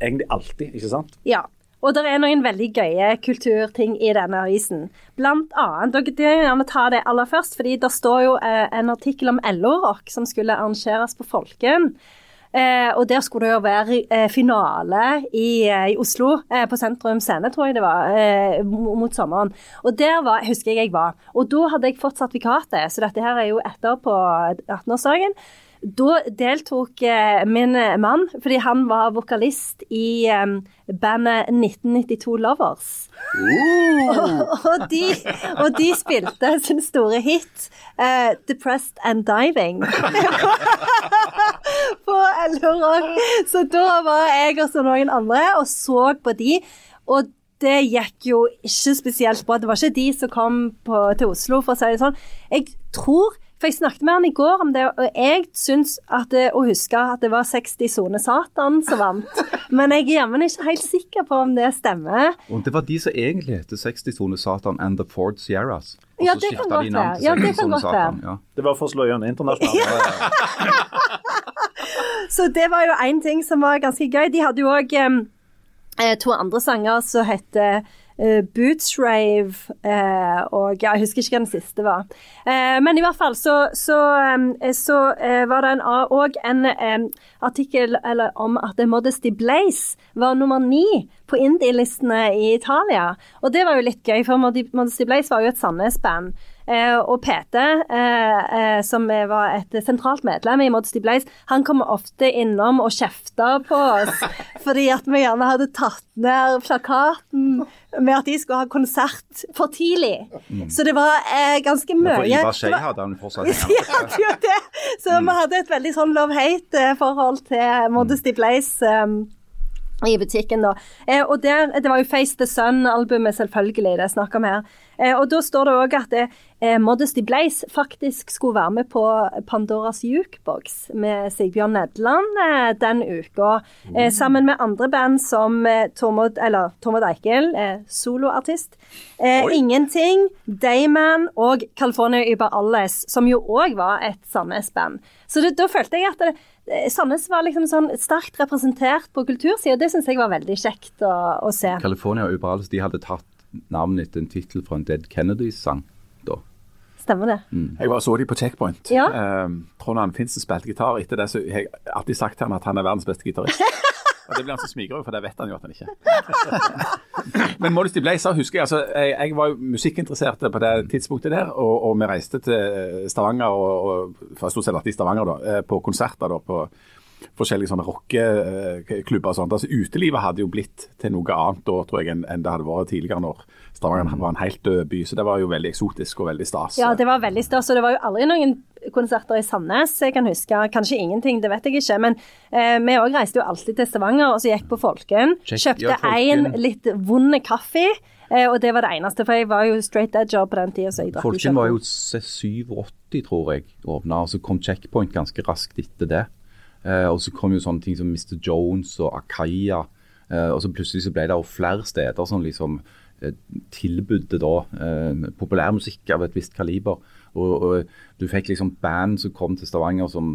egentlig alltid, ikke sant? Ja, og det er noen veldig gøye kulturting i denne avisen. Blant annet, og det er gjerne ta det aller først, fordi det står jo eh, en artikkel om LO-rock som skulle arrangeres på Folken. Eh, og der skulle det jo være eh, finale i, eh, i Oslo, eh, på Sentrum Scene, tror jeg det var, eh, mot sommeren. Og der var, husker jeg jeg var. Og da hadde jeg fått sertifikatet, så dette her er jo etter på 18-årsdagen. Da deltok eh, min mann, fordi han var vokalist i um, bandet 1992 Lovers. Uh. og, og, de, og, de, spilte sin store hit uh, 'Depressed and Diving' på LO Rock. Så da var jeg og noen andre og så på de. Og det gikk jo ikke spesielt bra. Det var ikke de som kom på, til Oslo, for å si det sånn. Jeg tror for jeg snakket med han i går om det, og jeg syns at det, å huske at det var 60 Sone Satan som vant. Men jeg er jammen ikke helt sikker på om det stemmer. Og det var de som egentlig heter 60 Sone Satan and The Ford Sierras. Og ja, det kan godt være. Ja, det kan godt være. Ja. Det var for å slå gjennom internasjonalt. Så det var jo én ting som var ganske gøy. De hadde jo òg eh, to andre sanger som heter uh, Boots Rave uh, og ja, Jeg husker ikke hva den siste var. Uh, men i hvert fall så, så, um, så var det òg en, en artikkel eller, om at Modesty Blaze var nummer ni på indie-listene i Italia. Og det var jo litt gøy, for Modesty Blaze var jo et Sandnes-band. Eh, og PT, eh, eh, som var et sentralt medlem i Modesty Blaze, han kom ofte innom og kjefter på oss fordi at vi gjerne hadde tatt ned plakaten med at de skulle ha konsert for tidlig. Mm. Så det var ganske mye. For Ivar Skei hadde han fortsatt. ja, det. Så mm. vi hadde et veldig sånn love-hate-forhold til Modesty Blaze. Um, i butikken, da. Eh, og der, Det var jo Face the Sun-albumet, selvfølgelig, det er snakk om her. Eh, og Da står det òg at eh, Modesty Blaze faktisk skulle være med på Pandoras Jukebox med Sigbjørn Nedland eh, den uka. Eh, sammen med andre band som eh, Tormod, eller Tormod Eikel, soloartist. Ingenting, Dayman og California Über Alles, som jo òg var et Sandnes-band. Så det, da følte jeg at det, Sandnes var liksom sånn sterkt representert på kultursida. Det syns jeg var veldig kjekt å, å se. California og Uberals de hadde tatt navnet etter en tittel fra en Dead Kennedys-sang. da. Stemmer det. Mm. Jeg bare så de på Checkpoint. Ja. Um, Trond Arne Finsen spilte gitar. Etter det så jeg har alltid sagt til ham at han er verdens beste gitarist. Og Det blir han så smigrer over, for det vet han jo at han ikke. Men Modesty Blaze husker jeg, altså, jeg, jeg var jo musikkinteressert på det tidspunktet der, og, og vi reiste til Stavanger, og, og for stort sett alltid i Stavanger, da, eh, på konserter da, på forskjellige sånne rockeklubber og sånt. Altså Utelivet hadde jo blitt til noe annet da, tror jeg, enn, det hadde vært tidligere når Stavanger var en helt død by. Så det var jo veldig eksotisk og veldig stas. Ja, det var veldig stas. Og det var jo aldri noen konserter i Sandnes jeg kan huske. Kanskje ingenting, det vet jeg ikke. Men eh, vi òg reiste jo alltid til Stavanger og så gikk på Folken. Kjøpte én ja, litt vond kaffe. Eh, og det var det eneste, for jeg var jo straight edger på den tida. Folken var jo 87, tror jeg, åpna, og så kom Checkpoint ganske raskt etter det. Eh, og så kom jo sånne ting som Mr. Jones og Akaya. Eh, og så plutselig så ble det jo flere steder som liksom tilbudte tilbudde da eh, populærmusikk av et visst kaliber. Og, og, du fikk liksom band som kom til Stavanger som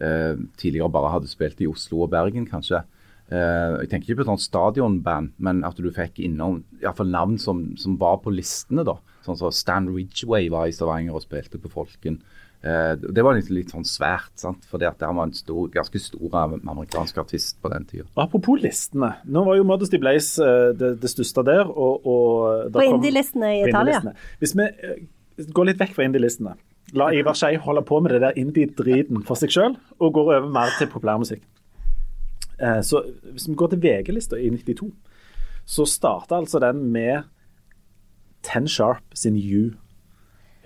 eh, tidligere bare hadde spilt i Oslo og Bergen, kanskje. Eh, jeg tenker ikke på et sånt stadionband, men at du fikk innom iallfall navn som, som var på listene. da. Sånn som Stan Ridgway var i Stavanger og spilte på Folken. Eh, det var litt, litt sånn svært, sant? fordi at han var en stor, ganske stor amerikansk artist på den tida. Apropos listene. Nå var jo Modesty Blaze eh, det, det største der. Og, og på indie-listene i Italia. Hvis vi går gå litt vekk fra indie-listene. La Ivar Skei holde på med det der indie-driten for seg sjøl, og går over mer til populærmusikk. Eh, så hvis vi går til VG-lista i 92, så starta altså den med Ten Sharp sin You.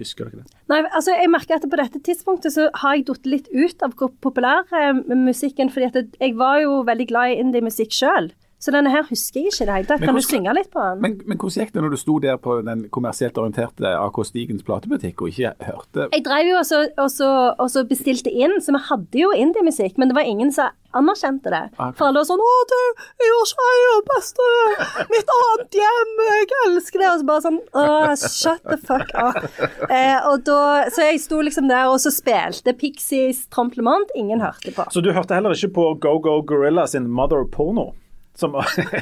Husker dere det? Nei, altså jeg merker at på dette tidspunktet så har jeg datt litt ut av populærmusikken, fordi at jeg var jo veldig glad i indie-musikk sjøl. Så denne her husker jeg ikke i det hele tatt. Kan Kan du synge litt på den? Men, men hvordan gikk det når du sto der på den kommersielt orienterte AK Stigens platebutikk og ikke hørte Jeg drev jo også, også, også bestilte inn, så vi hadde jo indie-musikk, men det var ingen som anerkjente det. Okay. For alle var sånn 'Å, du, jeg Skei er beste! Mitt annet hjem! Jeg elsker det!' Og så bare sånn Å, shut the fuck up. Eh, og da, så jeg sto liksom der og så spilte Pixies Tromplement. Ingen hørte på. Så du hørte heller ikke på Go Go Gorilla sin Mother Porno? Som,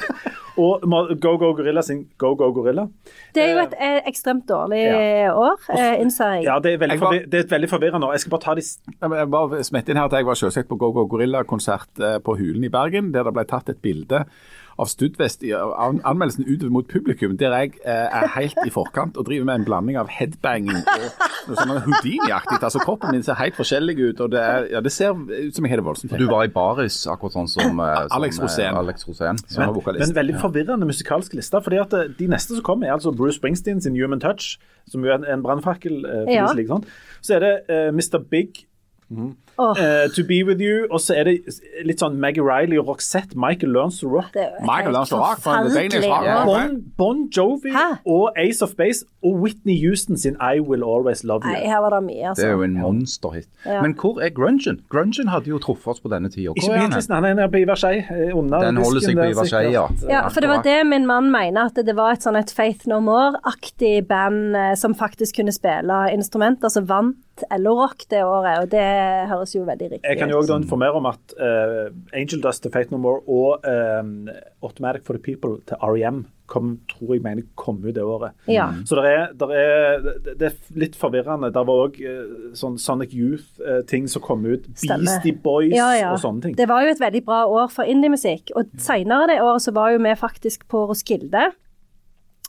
og Go Go Gorilla sin Go Go Gorilla? Det er jo et eh, ekstremt dårlig Ja. år, eh, innser jeg. Ja, det er, Jeg var- det er et veldig forvirrende år. Jeg skal bare ta de Jeg bare smette inn her at jeg var selvsagt på Go Go Gorilla-konsert eh, på Hulen i Bergen, der det ble tatt et bilde av Studvest an- anmeldelsen utover mot publikum, der jeg eh, er helt i forkant og driver med en blanding av headbanging og noe sånn Houdini-aktig. Altså Kroppen min ser helt forskjellig ut, og det, er, ja, det ser ut som jeg har det voldsomt Du var i baris, akkurat sånn som, eh, som Alex eh, Rosén. Alex Rosén. som var Men vokalist. en veldig forvirrende musikalsk liste. fordi at eh, De neste som kommer, er altså Bruce Springsteen sin Human Touch, som jo er en, en brannfakkel. eh, for Ja. Så er det eh, Mr. Big, Åh, Uh, To Be With You, og så er det litt sånn Maggie Riley og Roxette, Michael Learns to Rock. Michael Learns to Rock fra The Danish Rock. år. Bon, bon Jovi Hæ? og Ace of Base og Whitney Houston sin I Will Always Love You. Nei, her var det mye, altså. Det er jo en monsterhit. Ja. Men hvor er grungen? Grungen hadde jo truffet oss på denne tida. Ikke minst han? er på Ivar Skei. eh, Den holder seg på Ivar Skei, ja. Ja, for det var det min mann mener, at det var et sånn et Faith No More-aktig band eh, som faktisk kunne spille instrumenter, som vant LO-rock det året, og det høres jo veldig riktig ut. Jeg kan jo også informere om at uh, Angel Dust til Fate No More og uh, Automatic for the People til R.E.M. kom, tror jeg mener kom ut det året. Ja. Så det er, der er, det- det er litt forvirrende. Det var òg sånn Sonic Youth-ting som kom ut. Stemme. Beastie Boys Ja, ja. og sånne ting. Det var jo et veldig bra år for indiemusikk. Og senere det året så var jo vi faktisk på Roskilde.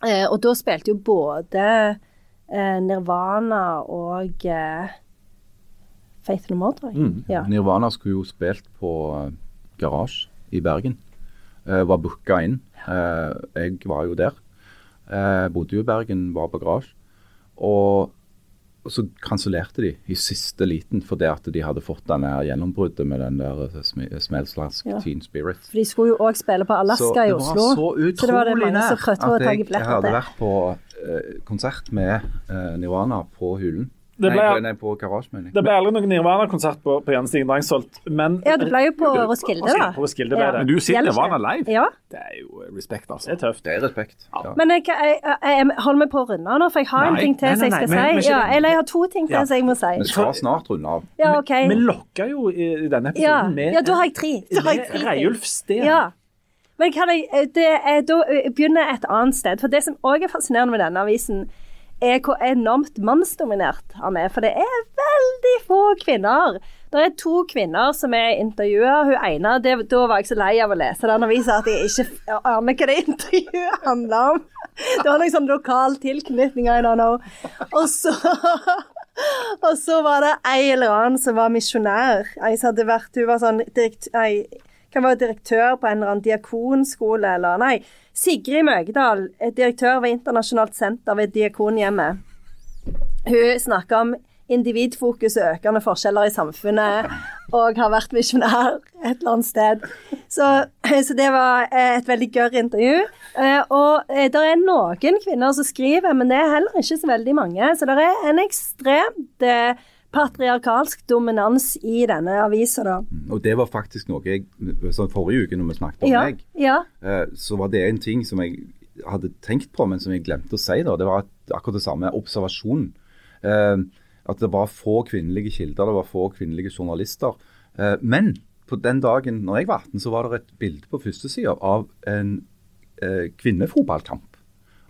Eh, og da spilte jo både eh, Nirvana og eh, Faith No More, tror jeg. Mm. Ja. Nirvana skulle jo spilt på eh, Garage i Bergen. Eh, var booka inn. Eh, jeg var jo der. Eh, bodde jo i Bergen, var på Garage. Og, så kansellerte de i siste liten fordi at de hadde fått denne her gjennombruddet med den der eh, sm- Smells Like Ja. Teen Spirit. For de skulle jo òg spille på Alaska i Oslo. så Så det var det mange som prøvde å ta jeg, jeg billetter hadde til. vært på eh, konsert med eh, Nirvana på Hulen. Det ble- nei, nei, på Garage, mener jeg. Det ble aldri noen Nirvana-konsert på, på Jan Stigen Drangsholt, men Ja, det ble jo på Roskilde, da. På Roskilde ble Ja. det. Men du sitter Nirvana live? Ja. Det er jo respekt, respekt, Det altså. er tøft. Det er respekt. Ja. Men jeg, jeg, jeg, jeg holder meg på å runde nå, for jeg har Nei, en ting til som jeg skal men- si. Men, Ja, eller jeg har to ting til Ja. som jeg må si. Vi skal snart runde av. Ja, OK. Vi lokka jo i, denne Ja, episoden med, ja da har jeg tre. Reiulf Steen. Ja. Men kan jeg, det er, da begynner jeg et annet sted. For det som òg er fascinerende med denne avisen, er hvor enormt mannsdominert han er. For det er veldig få kvinner. Det er to kvinner som er intervjua. Hun ene det, Da var jeg så lei av å lese den avisa at jeg ikke aner hva det intervjuet handler om. Det var liksom lokal tilknytning, I don't know. Og så og så var det ei eller annen som var misjonær. Ei som hadde vært Hun var sånn direkt, ei, kan være direktør på en eller annen diakonskole, eller Nei, Sigrid Møgedal, direktør ved Internasjonalt senter ved Diakonhjemmet. Hun snakker om individfokus og økende forskjeller i samfunnet, og har vært misjonær et eller annet sted. Så, så det var eh, et veldig gørr intervju. Eh, Og det er noen kvinner som skriver, men det er heller ikke så veldig mange. Så det er en ekstremt eh, patriarkalsk dominans i denne avisa, da. Og det var faktisk noe jeg sånn Forrige uke, når vi snakket om Ja, meg, ja. eh, så var det en ting som jeg hadde tenkt på, men som jeg glemte å si. da, Det var akkurat det samme observasjonen. Eh, At det var få kvinnelige kilder, det var få kvinnelige journalister. Eh, Men på den dagen når jeg var 18, så var det et bilde på førstesida av en kvinnefotballkamp.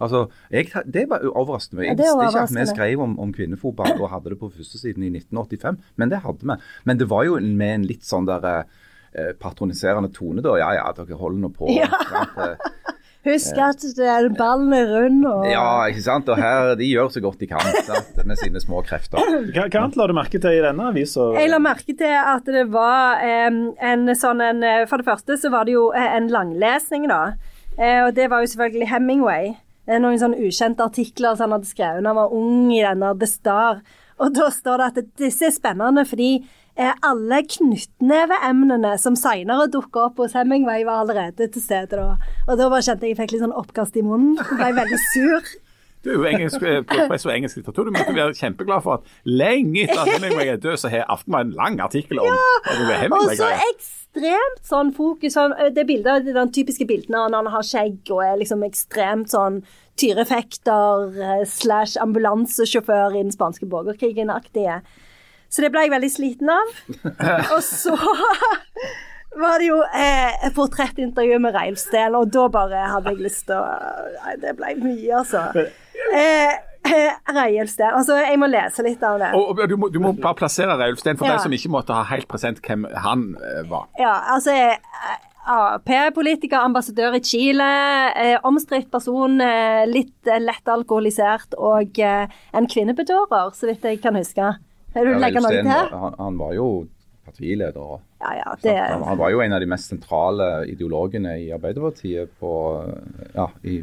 Altså, jeg, det var overraskende. Jeg det visste ikke at vi skrev om, om kvinnefotball og hadde det på førstesiden i 1985, men det hadde vi. Men det var jo med en litt sånn der eh, patroniserende tone, da. Ja ja, dere holder nå på. Ja. sant? Eh, Husk at det er ballen er rund og Ja, ikke sant. Og her, de gjør så godt de kan sant? med sine små krefter. Hva, hva annet la du merke til i denne avisa? Jeg la merke til at det var em, en sånn en eh, For det første så var det jo eh, en langlesning, da. Eh, og det var jo selvfølgelig Hemingway. Eh, Noen sånne ukjente artikler som han hadde skrevet da han var ung i denne The Star. Og da står det at disse er spennende fordi eh, alle knyttneveemnene som senere dukka opp hos Hemingway, var allerede til stede da. Og da bare kjente jeg jeg fikk litt sånn oppkast i munnen. Ble veldig sur. Du er jo engelsk, eh, professor i engelsk litteratur. Du måtte være kjempeglad for at lenge etter at Hemingway er død, så har Aftenbladet en lang artikkel om er Og så ekstremt sånn fokus sånn, Det bildet, de typiske bildene når han har skjegg og er liksom ekstremt sånn tyrefekter eh, slash ambulansesjåfør i den spanske borgerkrigen-aktige. Så det ble jeg veldig sliten av. Og så var det jo eh, et portrettintervju med Reiulf Steen, og da bare hadde jeg lyst til å Nei, det ble mye, altså. Eh, eh, Reiulf Steen. Altså, jeg må lese litt av det. Og, og du, må, du må bare plassere Reiulf Steen for Ja. de som ikke måtte ha helt present hvem han eh, var. Ja, altså eh, Ap-politiker, ambassadør i Chile, eh, omstridt person, eh, litt eh, lett alkoholisert og eh, en kvinnebedårer, så vidt jeg kan huske. Vil du Ja, legge noe til? var- Han, han var jo partileder. Ja, ja, det Han, han var jo en av de mest sentrale ideologene i Arbeiderpartiet på ja, i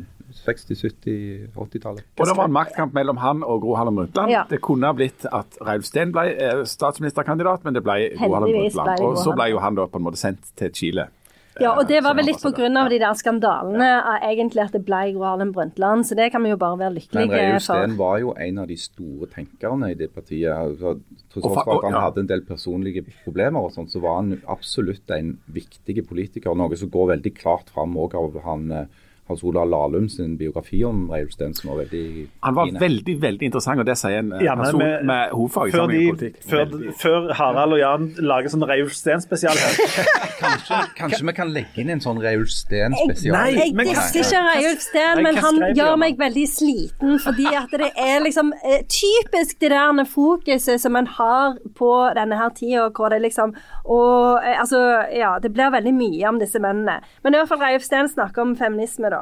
60-, 70-, 80-tallet. Og det var en maktkamp mellom han og Gro Harlem Brundtland. Ja. Det kunne ha blitt at Reilf Steen ble eh, statsministerkandidat, men det ble Gro Harlem Brundtland. Og så ble jo han da på en måte sendt til Chile. Ja, og det var vel litt av de der skandalene eh, egentlig at det ble Gro Harlem Brundtland, så det kan vi jo bare være Men for. Reiulf Reilf Steen var jo en av de store tenkerne i det partiet. Altså, Til tross for at han hadde en del personlige problemer, og sånt, så var han absolutt en viktig politiker. Noe som går veldig klart fram også av han eh, Hans Olav Lahlum sin biografi om Reiulf Steen, som var veldig Han var fine. veldig veldig interessant, og det sier en ja, person med- med hovedfag i politikk. før, før Harald og Jan lager sånn Reiulf Steen-spesial her. Kanskje, kanskje vi kan legge inn en sånn Reiulf Steen spesial? Nei, Jeg men disser ikke Reiulf Steen, men han gjør meg veldig sliten. Fordi at det er liksom eh, typisk det der fokuset som en har på denne her tida, hvor det liksom Og eh, altså, ja, det blir veldig mye om disse mennene. Men i hvert fall Reiulf Steen snakker om feminisme, da.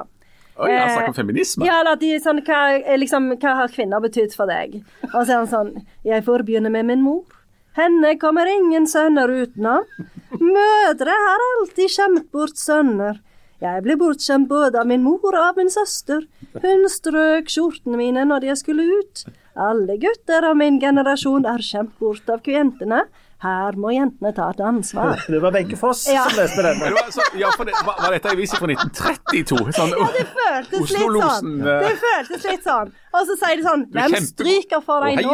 Oi, han Eh, snakker om feminisme. Ja, eller at de sånn hva, eh, liksom, hva har kvinner betydd for deg? Og så er han sånn Jeg får begynne med min mor. Henne kommer ingen sønner utenom. Mødre har alltid skjemt bort sønner. Jeg ble bortskjemt både av min mor og av min søster. Hun strøk skjortene mine når jeg skulle ut. Alle gutter av min generasjon er skjemt bort av jentene. Her må jentene ta et ansvar. Det var Wenche Foss Ja. som leste den. det var, så, ja, for det, var, dette en avis fra 1932? Sånn, Det føltes litt sånn. Det føltes litt sånn. Og så sier de sånn Hvem stryker for deg nå?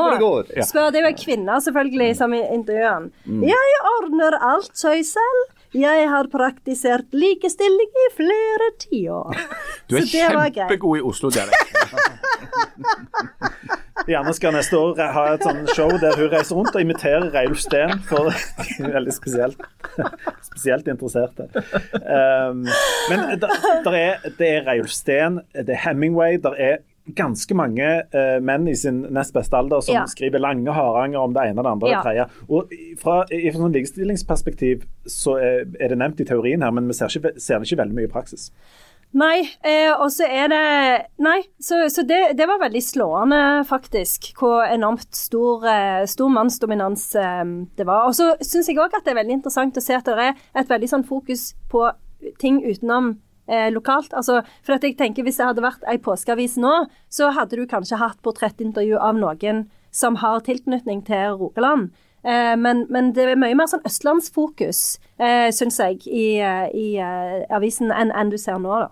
Spør det jo en kvinne selvfølgelig som intervjuer. Mm. Jeg ordner alt seg selv. Jeg har praktisert likestilling i flere tiår. Du er Så det var greit. kjempegod i Oslo-dialekt. Gjerne skal neste år ha et sånn show der hun reiser rundt og imiterer Reiulf Steen for veldig spesielt, spesielt interesserte. Um, men der, der er, det er Reiulf Steen, det er Hemingway, der er ganske mange uh, menn i sin nest beste alder som Ja. skriver lange haranger om det ene og det andre og Ja. det tredje. Og fra, i fra sånn likestillingsperspektiv så er, er det nevnt i teorien her, men vi ser, ikke, ser det ikke veldig mye i praksis. Nei, eh, og så er det Nei, så, så det, det var veldig slående, faktisk, hvor enormt stor, eh, stor mannsdominans eh, det var. Og så syns jeg òg at det er veldig interessant å se at det er et veldig sånn fokus på ting utenom eh, lokalt. Altså, for at jeg tenker Hvis det hadde vært ei påskeavis nå, så hadde du kanskje hatt portrettintervju av noen som har tilknytning til Rogaland. Eh, men, men det er mye mer sånn østlandsfokus, syns jeg, i, i avisen enn enn du ser nå. da.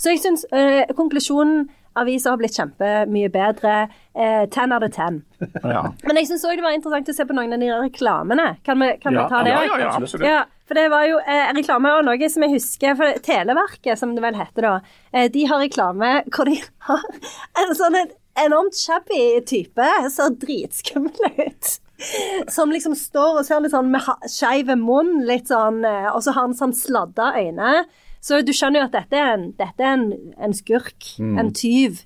Så jeg syns eh, konklusjonen Avisa har blitt kjempemye bedre. Eh, 10 out of 10. Ja. Men jeg syns òg det var interessant å se på noen av de reklamene. Kan vi, kan Ja, vi ta det ja, òg? ja, ja. Ja, for det var jo eh, reklame og noe som jeg husker for Televerket, som det vel heter da. Eh, de har reklame hvor de har en sånn en enormt shabby type. Ser dritskummel ut. Som liksom står og ser litt sånn med skeiv munn, litt sånn, eh, og så har han sånn sladda øyne. Så du skjønner jo at dette er en, dette er en, en skurk, en tyv.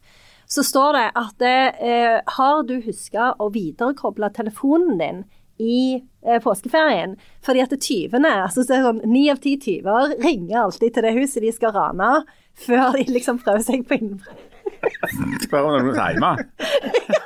Så står det at eh, har du huska å viderekoble telefonen din i eh, påskeferien? Fordi at tyvene, altså så er sånn ni av ti tyver, ringer alltid til det huset de skal rane før de liksom prøver seg på innbrudd. Spør om noen er hjemme.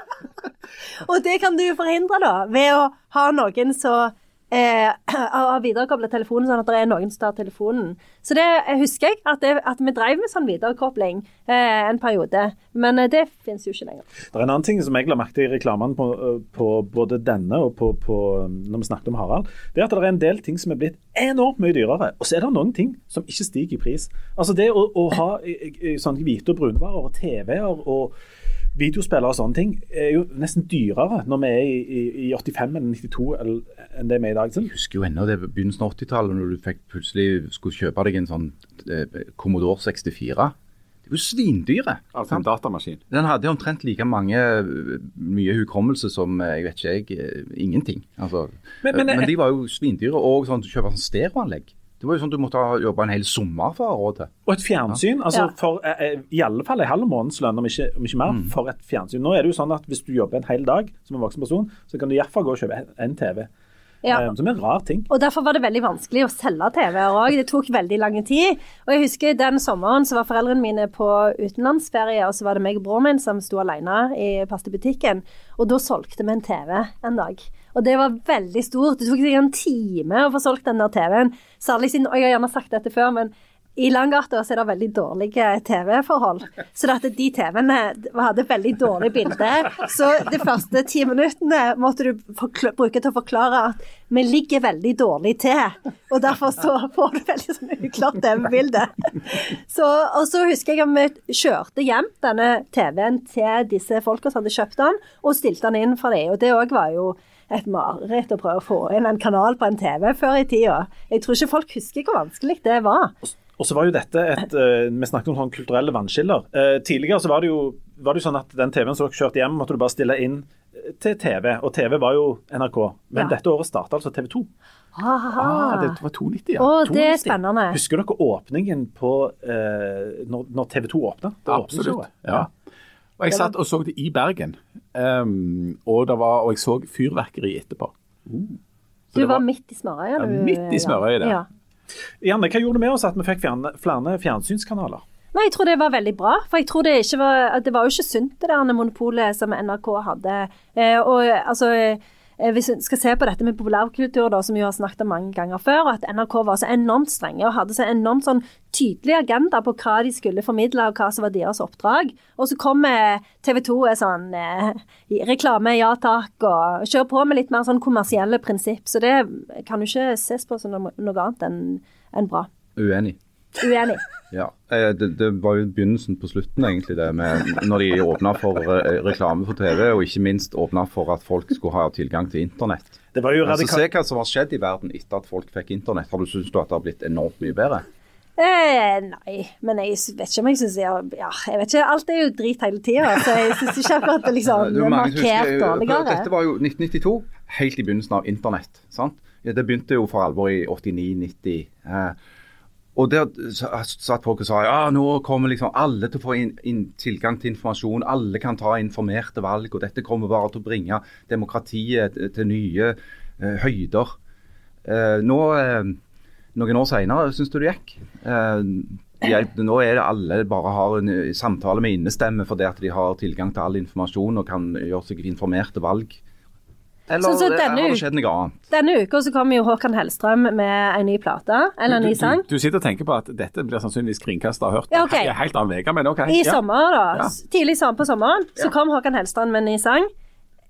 Og det kan du forhindre da, ved å ha noen som eh, av viderekobla telefonen sånn at det er noen som tar telefonen. Så det jeg husker jeg, at, det, at vi drev med sånn viderekobling eh, en periode. Men eh, det finnes jo ikke lenger. Det er en annen ting som jeg la merke til i reklamene på, på både denne og på, på, når vi snakket om Harald. Det er at det er en del ting som er blitt enormt mye dyrere. Og så er det noen ting som ikke stiger i pris. Altså det å, å ha sånn hvite og brunvarer og TV-er og videospillere og sånne ting er jo nesten dyrere når vi er i, i, i 85 eller 92 eller, enn det vi er i dag. Så Jeg husker jo ennå det begynnelsen av 80-tallet, når du fikk plutselig skulle kjøpe deg en sånn eh, Commodore 64. Det var jo svindyre. Altså en datamaskin. Den hadde omtrent like mange eh, mye hukommelse som eh, jeg vet ikke jeg, eh, ingenting. Altså, Men- men- men, de var jo svindyre. Og sånn, du kjøpe sånn stereoanlegg. Det var jo sånn du måtte ha jobba en hel sommer for å ha råd til. Og et fjernsyn. altså for eh, I alle fall en halv månedslønn, om om ikke mer, for et fjernsyn. Nå er det jo sånn at Hvis du jobber en hel dag som en voksen person, så kan du iallfall gå og kjøpe en TV. Ja. Eh, som er en rar ting. Og derfor var det veldig vanskelig å selge TV-er òg. Det tok veldig lang tid. Og jeg husker den sommeren så var foreldrene mine på utenlandsferie, og så var det meg og broren min som sto alene i pastebutikken. Og da solgte vi en TV en dag. Og det var veldig stort. Det tok sikkert en time å få solgt den der TV-en. Særlig siden, og jeg har gjerne sagt dette før, men i Langgata er det veldig dårlige TV-forhold. Så de TV-ene hadde veldig dårlig bilde. Så de første ti minuttene måtte du bruke til å forklare at vi ligger veldig dårlig til. Og derfor så får du veldig sånn uklart TV-bilde. Så, og så husker jeg at vi kjørte hjem denne TV-en til disse folka som hadde kjøpt den, og stilte den inn for dem. Og det òg var jo et mareritt å prøve å få inn en kanal på en TV før i tida. Jeg tror ikke folk husker hvor vanskelig det var. Og så var jo dette et eh, Vi snakket om sånn kulturelle vannskiller. Eh, tidligere så var det, jo, var det jo sånn at den TV-en som dere kjørte hjem, måtte du bare stille inn eh, til TV, og TV var jo NRK. Men Ja. dette året starta altså TV 2. Ah, det var 290, ja. Å, det er spennende. Husker dere åpningen på eh, når, når TV 2 åpna? Absolutt. Ja. Og jeg satt og så det i Bergen, um, og, det var, og jeg så fyrverkeri etterpå. Så Du var, var midt i smørøyet? Ja, midt i smørøyet, det. Ja. Janne, hva gjorde det med oss at vi fikk flere fjernsynskanaler? Nei, jeg tror det var veldig bra. For jeg tror det var Det var jo ikke sunt, det der monopolet som NRK hadde. Eh, og altså Hvis vi skal se på dette med populærkultur, da, som vi har snakket om mange ganger før, at NRK var så enormt strenge og hadde så enormt sånn tydelig agenda på hva de skulle formidle, og hva som var deres oppdrag. Og så kommer TV 2 er sånn eh, reklame, ja takk, og kjører på med litt mer sånn kommersielle prinsipp. Så det kan jo ikke ses på som noe, annet enn enn bra. Uenig. Uenig. Ja, eh, det, det var jo begynnelsen på slutten, egentlig, det med når de åpna for eh, reklame for TV, og ikke minst åpna for at folk skulle ha tilgang til internett. Det var jo Altså, radikalt. se hva som har skjedd i verden etter at folk fikk internett. Har du syntes at det har blitt enormt mye bedre? Eh, nei, men jeg vet ikke om jeg syns jeg, ja, jeg vet ikke, Alt er jo drit hele tida, så jeg syns ikke akkurat det liksom er markert husker- dårligere. Dette var jo 1992, helt i begynnelsen av internett. sant? Ja, Det begynte jo for alvor i 89-90. Eh, og der satt folk og sa ja, nå kommer liksom alle til å få inn, inn tilgang til informasjon. Alle kan ta informerte valg, og dette kommer bare til å bringe demokratiet til, nye eh, høyder. Eh, nå, eh, noen år senere, syns du det gikk? Eh, jeg, nå er det alle bare har en eh, samtale med innestemme fordi at de har tilgang til all informasjon og kan gjøre seg informerte valg. Eller Så- så eh, denne har det skjedd noe annet? Denne uka så kommer jo Håkan Hellstrøm med en ny plate, eller en Du, sang. du, du, du sitter og tenker på at dette blir sannsynligvis kringkasta og hørt Ja, okay. helt annen uke, men OK. I ja. sommer, da. Ja. Tidlig på sommeren så kom Håkan Hellstrøm med en ny sang.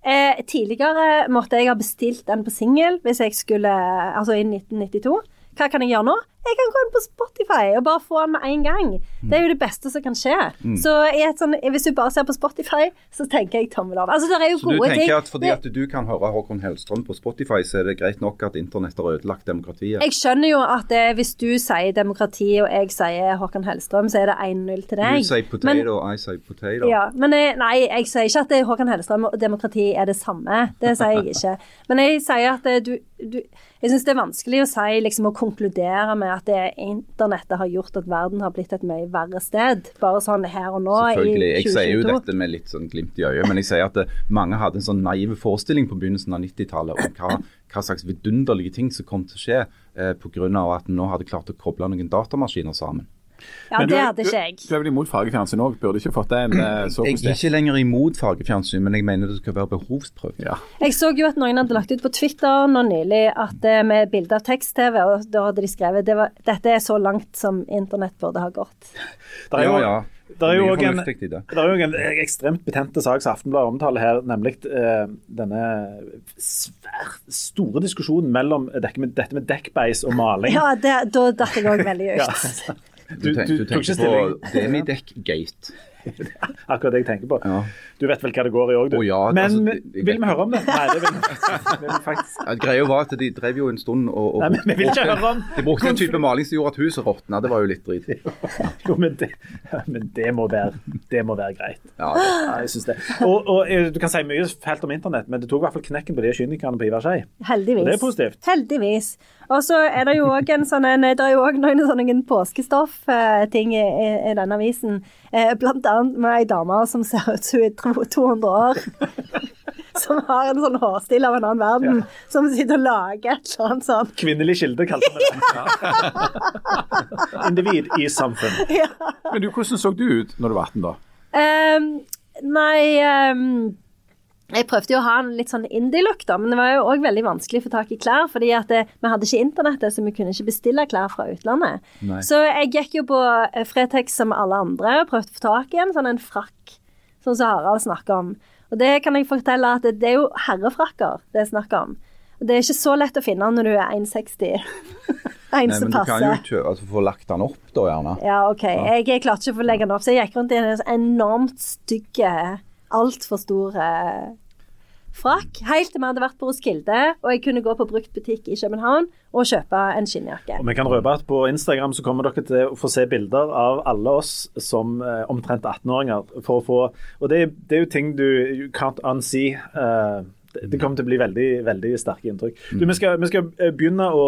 Eh, tidligere måtte jeg ha bestilt den på singel hvis jeg skulle Altså i 1992. Hva kan jeg gjøre nå? Jeg kan gå inn på Spotify og bare få den med en gang. Det er jo det beste som kan skje. Så i et sånn, hvis du bare ser på Spotify, så tenker jeg tommel opp. Altså, det er jo Så du gode ting. tenker at fordi at du kan høre Håkon Hellstrøm på Spotify, så er det greit nok at internett har ødelagt demokratiet? Jeg skjønner jo at det, hvis du sier demokrati, og jeg sier Håkan Hellstrøm, så er det 1-0 til deg. Du sier Men- potato, I say potato. Ja, men jeg, nei, jeg sier ikke at det Håkan Hellstrøm og demokrati er det samme. Det sier jeg ikke. Men jeg sier at du, du Jeg syns det er vanskelig å si liksom å konkludere med at det internettet har gjort at verden har blitt et mye verre sted. Bare sånn her og nå i Selvfølgelig. Jeg sier jo dette med litt sånn glimt i øyet, men jeg sier at det, mange hadde en sånn naiv forestilling på begynnelsen av 90-tallet om hva, hva slags vidunderlige ting som kom til å skje eh, pga. at en nå hadde klart å koble noen datamaskiner sammen. Ja, Men du det hadde ikke jeg. Du, du er vel imot fargefjernsyn òg? Burde ikke fått den en så Jeg er ikke lenger imot fargefjernsyn, men jeg mener det skal være behovsprøvd. Ja. Jeg så jo at noen hadde lagt ut på Twitter nå nylig at det med bilde av tekst-TV, og da hadde de skrevet det var, dette er så langt som internett burde ha gått. Det er jo, Ja, ja. Det er jo òg en, en ekstremt betente sak som Aftenbladet omtaler her, nemlig eh, denne svært store diskusjonen mellom dette med, dette med dekkbeis og maling. Ja, det, da datt jeg òg veldig Ja. ut. Du, tenk- du, ikke tenker på Demideck-gate. Akkurat det jeg tenker på. Ja. Du vet vel hva det går i òg, du. Oh, ja, Men altså, jeg vil vi høre om det? Nei, det vil vi faktisk Ja, greia var at de drev jo en stund og, og Nei, men vi vil ikke høre om De brukte en type maling som gjorde at huset råtna. Det var jo litt drit. Jo, men det, men det, må, være, det må være greit. Ja, det- Ja, jeg synes det. Og, og eh, Du kan si mye fælt om internett, men det tok i hvert fall knekken på de kynikerne på Ivar Skei. Heldigvis. Og det er positivt. Heldigvis. Og så er det jo òg en sånn en, det er jo også noen sånne påskestoff-ting i, i, i denne avisen. Eh, blant annet med ei dame som ser ut som hun er 200 år. Som har en sånn hårstil av en annen verden. Som sitter og lager et eller annet sånt. Kvinnelig kilde, kalte vi det. Individ i samfunn. Men du, hvordan så du ut når du var 18 da? Um, nei ehm, Jeg prøvde jo å ha en litt sånn indie-look, da, men det var jo òg veldig vanskelig å få tak i klær. fordi at det, vi hadde ikke internettet, så vi kunne ikke bestille klær fra utlandet. Nei. Så jeg gikk jo på eh, Fretex som alle andre og prøvde å få tak i en sånn en frakk, sånn som Harald snakker om. Og det kan jeg fortelle at det, det er jo herrefrakker det er snakk om. Og det er ikke så lett å finne når du er 1,60. En Nei, som men du kan jo ikke altså, få lagt den opp, da gjerne. Ja, OK. Jeg, jeg klarte ikke å få legge den opp, så jeg gikk rundt i en enormt stygge, altfor stor eh, frakk. Helt til vi hadde vært på Roskilde, og jeg kunne gå på bruktbutikk i København og kjøpe en skinnjakke. Og vi kan røpe at På Instagram så kommer dere til å få se bilder av alle oss som eh, omtrent 18-åringer. for å få, og det, det er jo ting du you can't unsee. eh, det- det kommer til å bli veldig veldig sterke inntrykk. Du, Vi skal, vi skal eh, begynne å,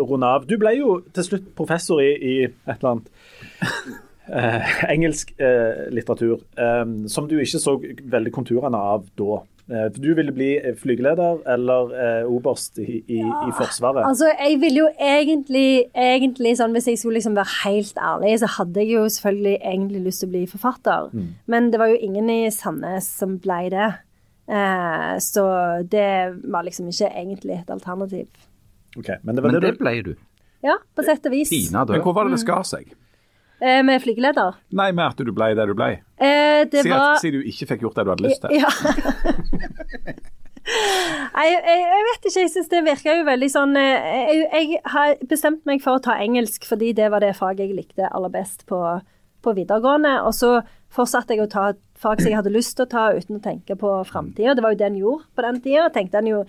å runde av. Du ble jo til slutt professor i, i et eller annet eh, engelsk eh, litteratur, eh, som du ikke så veldig konturene av da. Eh, du ville bli flygeleder eller eh, oberst i, i, i Forsvaret. Altså, jeg ville jo egentlig, egentlig sånn, Hvis jeg skulle liksom være helt ærlig, så hadde jeg jo selvfølgelig egentlig lyst til å bli forfatter. Men det var jo ingen i Sandnes som ble det. Eh, så det var liksom ikke egentlig et alternativ. Okay, men det var Men det det ble du. Ja, på sett og vis. Tina Men hvor var det det skar seg? Eh, med flygeleder. Nei, med at du ble der du ble. Eh, det Si, var si du ikke fikk gjort det du hadde lyst til. Ja. Nei, jeg, jeg vet ikke, jeg syns det virker jo veldig sånn eh, jeg, jeg har bestemt meg for å ta engelsk fordi det var det faget jeg likte aller best på, på videregående. Og så fortsatte jeg å ta et fag som jeg hadde lyst til å ta uten å tenke på framtida. Det var jo det en gjorde på den tida. Tenkte en jo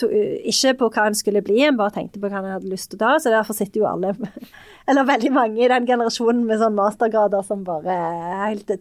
to, ikke på hva en skulle bli, en bare tenkte på hva en hadde lyst til å ta. Så derfor sitter jo alle, eller veldig mange i den generasjonen med sånn mastergrader som bare er helt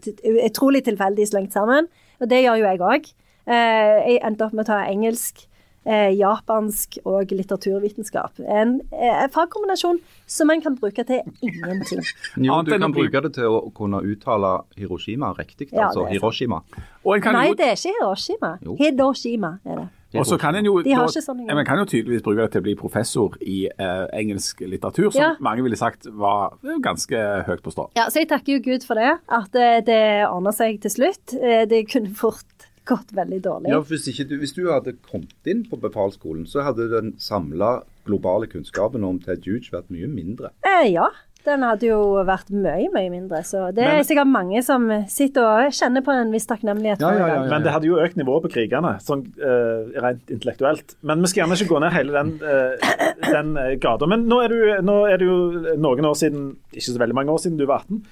utrolig tilfeldig slengt sammen. Og det gjør jo jeg òg. Jeg endte opp med å ta engelsk, eh, japansk og litteraturvitenskap. En, eh, fagkombinasjon som en kan bruke til ingenting. Jo, du kan bruke det til å kunne uttale Hiroshima riktig, Ja, altså. Hiroshima. Og en kan Nei, jo, det er ikke Hiroshima. Jo. Hiroshima er det. Og så kan en jo De har da- ja, kan jo tydeligvis bruke det til å bli professor i eh, engelsk litteratur, som Ja. mange ville sagt var eh, ganske høyt på strå. Ja, så jeg takker jo Gud for det, at det, det ordna seg til slutt. Eh, Det kunne fort gått veldig dårlig. Ja, hvis, ikke du, hvis du hadde kommet inn på befalsskolen, så hadde den samla globale kunnskapen om Ted Huge vært mye mindre. Eh, ja, den hadde jo vært mye, mye mindre. Så det Men- er sikkert mange som sitter og kjenner på en viss takknemlighet. Ja, ja, ja, ja. Men det hadde jo økt nivået på krigene, sånn uh, rent intellektuelt. Men vi skal gjerne ikke gå ned hele den, uh, den eh, gata. Men nå er, du, nå er det jo noen år siden, ikke så veldig mange år siden du var 18.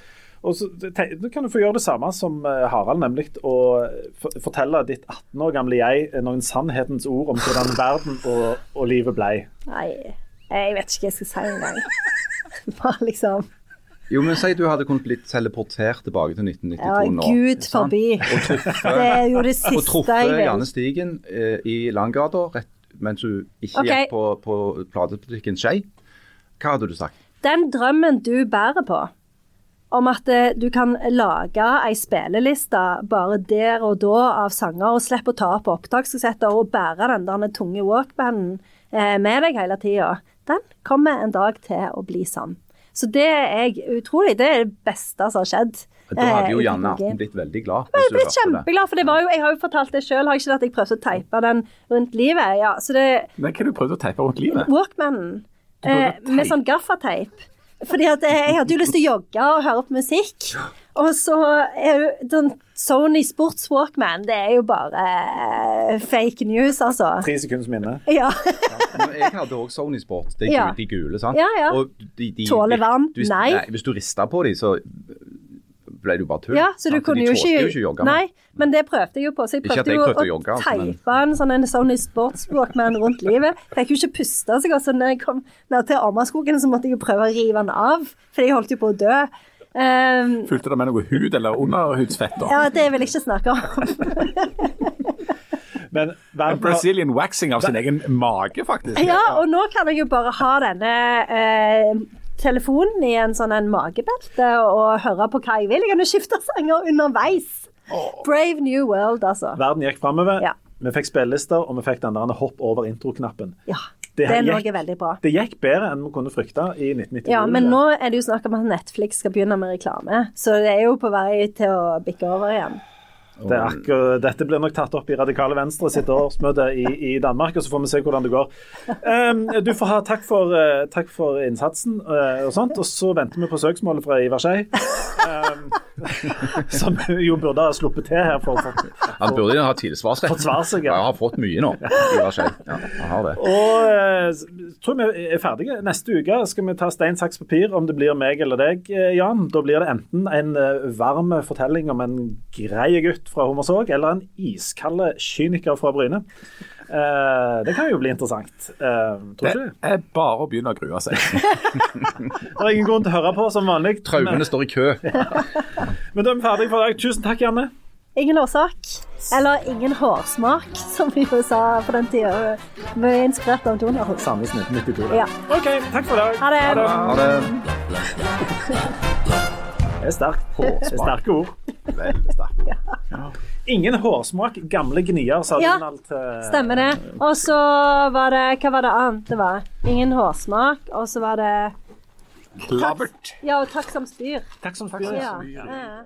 Og så kan du få gjøre det samme som Harald, nemlig å fortelle ditt 18 år gamle jeg noen sannhetens ord om hvordan verden og, og livet ble. Nei, jeg vet ikke hva jeg skal si engang. Bare liksom Jo, men si du hadde kunnet blitt teleportert tilbake til 1992 Ja, nå. Gud forbi. Og truffe, Det er jo det og siste truffet truffe Janne. Stigen eh, i Langgata mens du ikke okay. gikk på, på platebutikken Skei. Hva hadde du sagt? Den drømmen du bærer på, om at eh, du kan lage ei spilleliste bare der og da av sanger, og slippe å ta opp opptakskassetter og bære den der tunge walkbanden eh, med deg hele tida, den kommer en dag til å bli sann. Så det er utrolig Det er det beste som har skjedd. Da hadde jo eh, Janne. Atten blitt veldig glad. Jeg blitt det. kjempeglad, for det var jo, jeg har jo fortalt det sjøl, har ikke det at jeg prøvde å teipe den rundt livet? Ja, så det Men hva du prøvd å teipe rundt livet? Walkmanen eh, med sånn gaffateip. Fordi at eh, jeg hadde jo lyst til å jogge og høre på musikk. Og så er jo den Sony Sports Walkman, det er jo bare eh, fake news, altså. Tre sekunders minne. Ja. ja jeg hadde òg Sony Sport, de, Ja. de gule. sant? Ja, ja. Og de, de, Tåler varm? Hvis, Nei. Hvis du rista på dem, så ble du bare tull. ja, så du sant? kunne de jo ikke, jo ikke jogge. Nei, men det prøvde jeg jo på. Så jeg prøvde jeg jo prøvde å å jogge, altså, men- teipe en sånn en Sony Sports Walkman rundt livet. Fikk jo ikke puste så godt, så når jeg kom ned til Ormaskogen, så måtte jeg jo prøve å rive den av, fordi jeg holdt jo på å dø. Um, Fulgte det med noe hud eller underhudsfett? da? ja, det vil jeg ikke snakke om. Men En Brazilian waxing av sin egen mage, faktisk. Ja, og nå kan jeg jo bare ha denne eh, telefonen i en sånn en magebelte og høre på hva jeg vil. Jeg kan jo skifte sanger underveis. Brave new world, altså. verden gikk framover. Ja. Vi fikk spillelister, og vi fikk den der hopp over intro-knappen. Ja, Det det er gikk- noe veldig bra. Det gikk bedre enn vi kunne frykte i 1992. Ja, men nå er det jo snakk om at Netflix skal begynne med reklame, så det er jo på vei til å bikke over igjen. Det er akkurat, dette blir nok tatt opp i Radikale Venstre sitt årsmøte i, i Danmark, og så får vi se hvordan det går. Um, du får ha takk for, uh, takk for innsatsen uh, og sånt, og så venter vi på søksmålet fra Ivar Skei. Um, som jo burde ha sluppet til her for, for, Han burde ha tilsvarsrett. Fått svar seg, ja. Han har fått mye nå. Ivar Skei. Ja, han har det. Og uh, tror vi er ferdige. Neste uke skal vi ta stein, saks, papir om det blir meg eller deg, Jan. Da blir det enten en varm fortelling om en grei gutt fra Hommersåk, eller en iskald kyniker fra Bryne. Uh, det kan jo bli interessant. Uh, tror Det ikke er bare å begynne å grue seg. Det er ingen grunn til å høre på som vanlig. Traumene står i kø. Men da er vi ferdige for i dag. Tusen takk, Janne. Ingen årsak. Eller ingen hårsmak, som vi jo sa på den tida. Vi er inspirert av Donald. Sandnes 1992. Ja. OK, takk for i dag. Ha det. Ha det. Det er sterkt. Det er sterke ord. Veldig sterkt. Ingen hårsmak, gamle gnier, sa Ja, Donald til Stemmer det. Og så var det Hva var det annet det var? Ingen hårsmak, og så var det Klabbert. Ja, og takk som spyr. Takk som spyr. Ja. ja.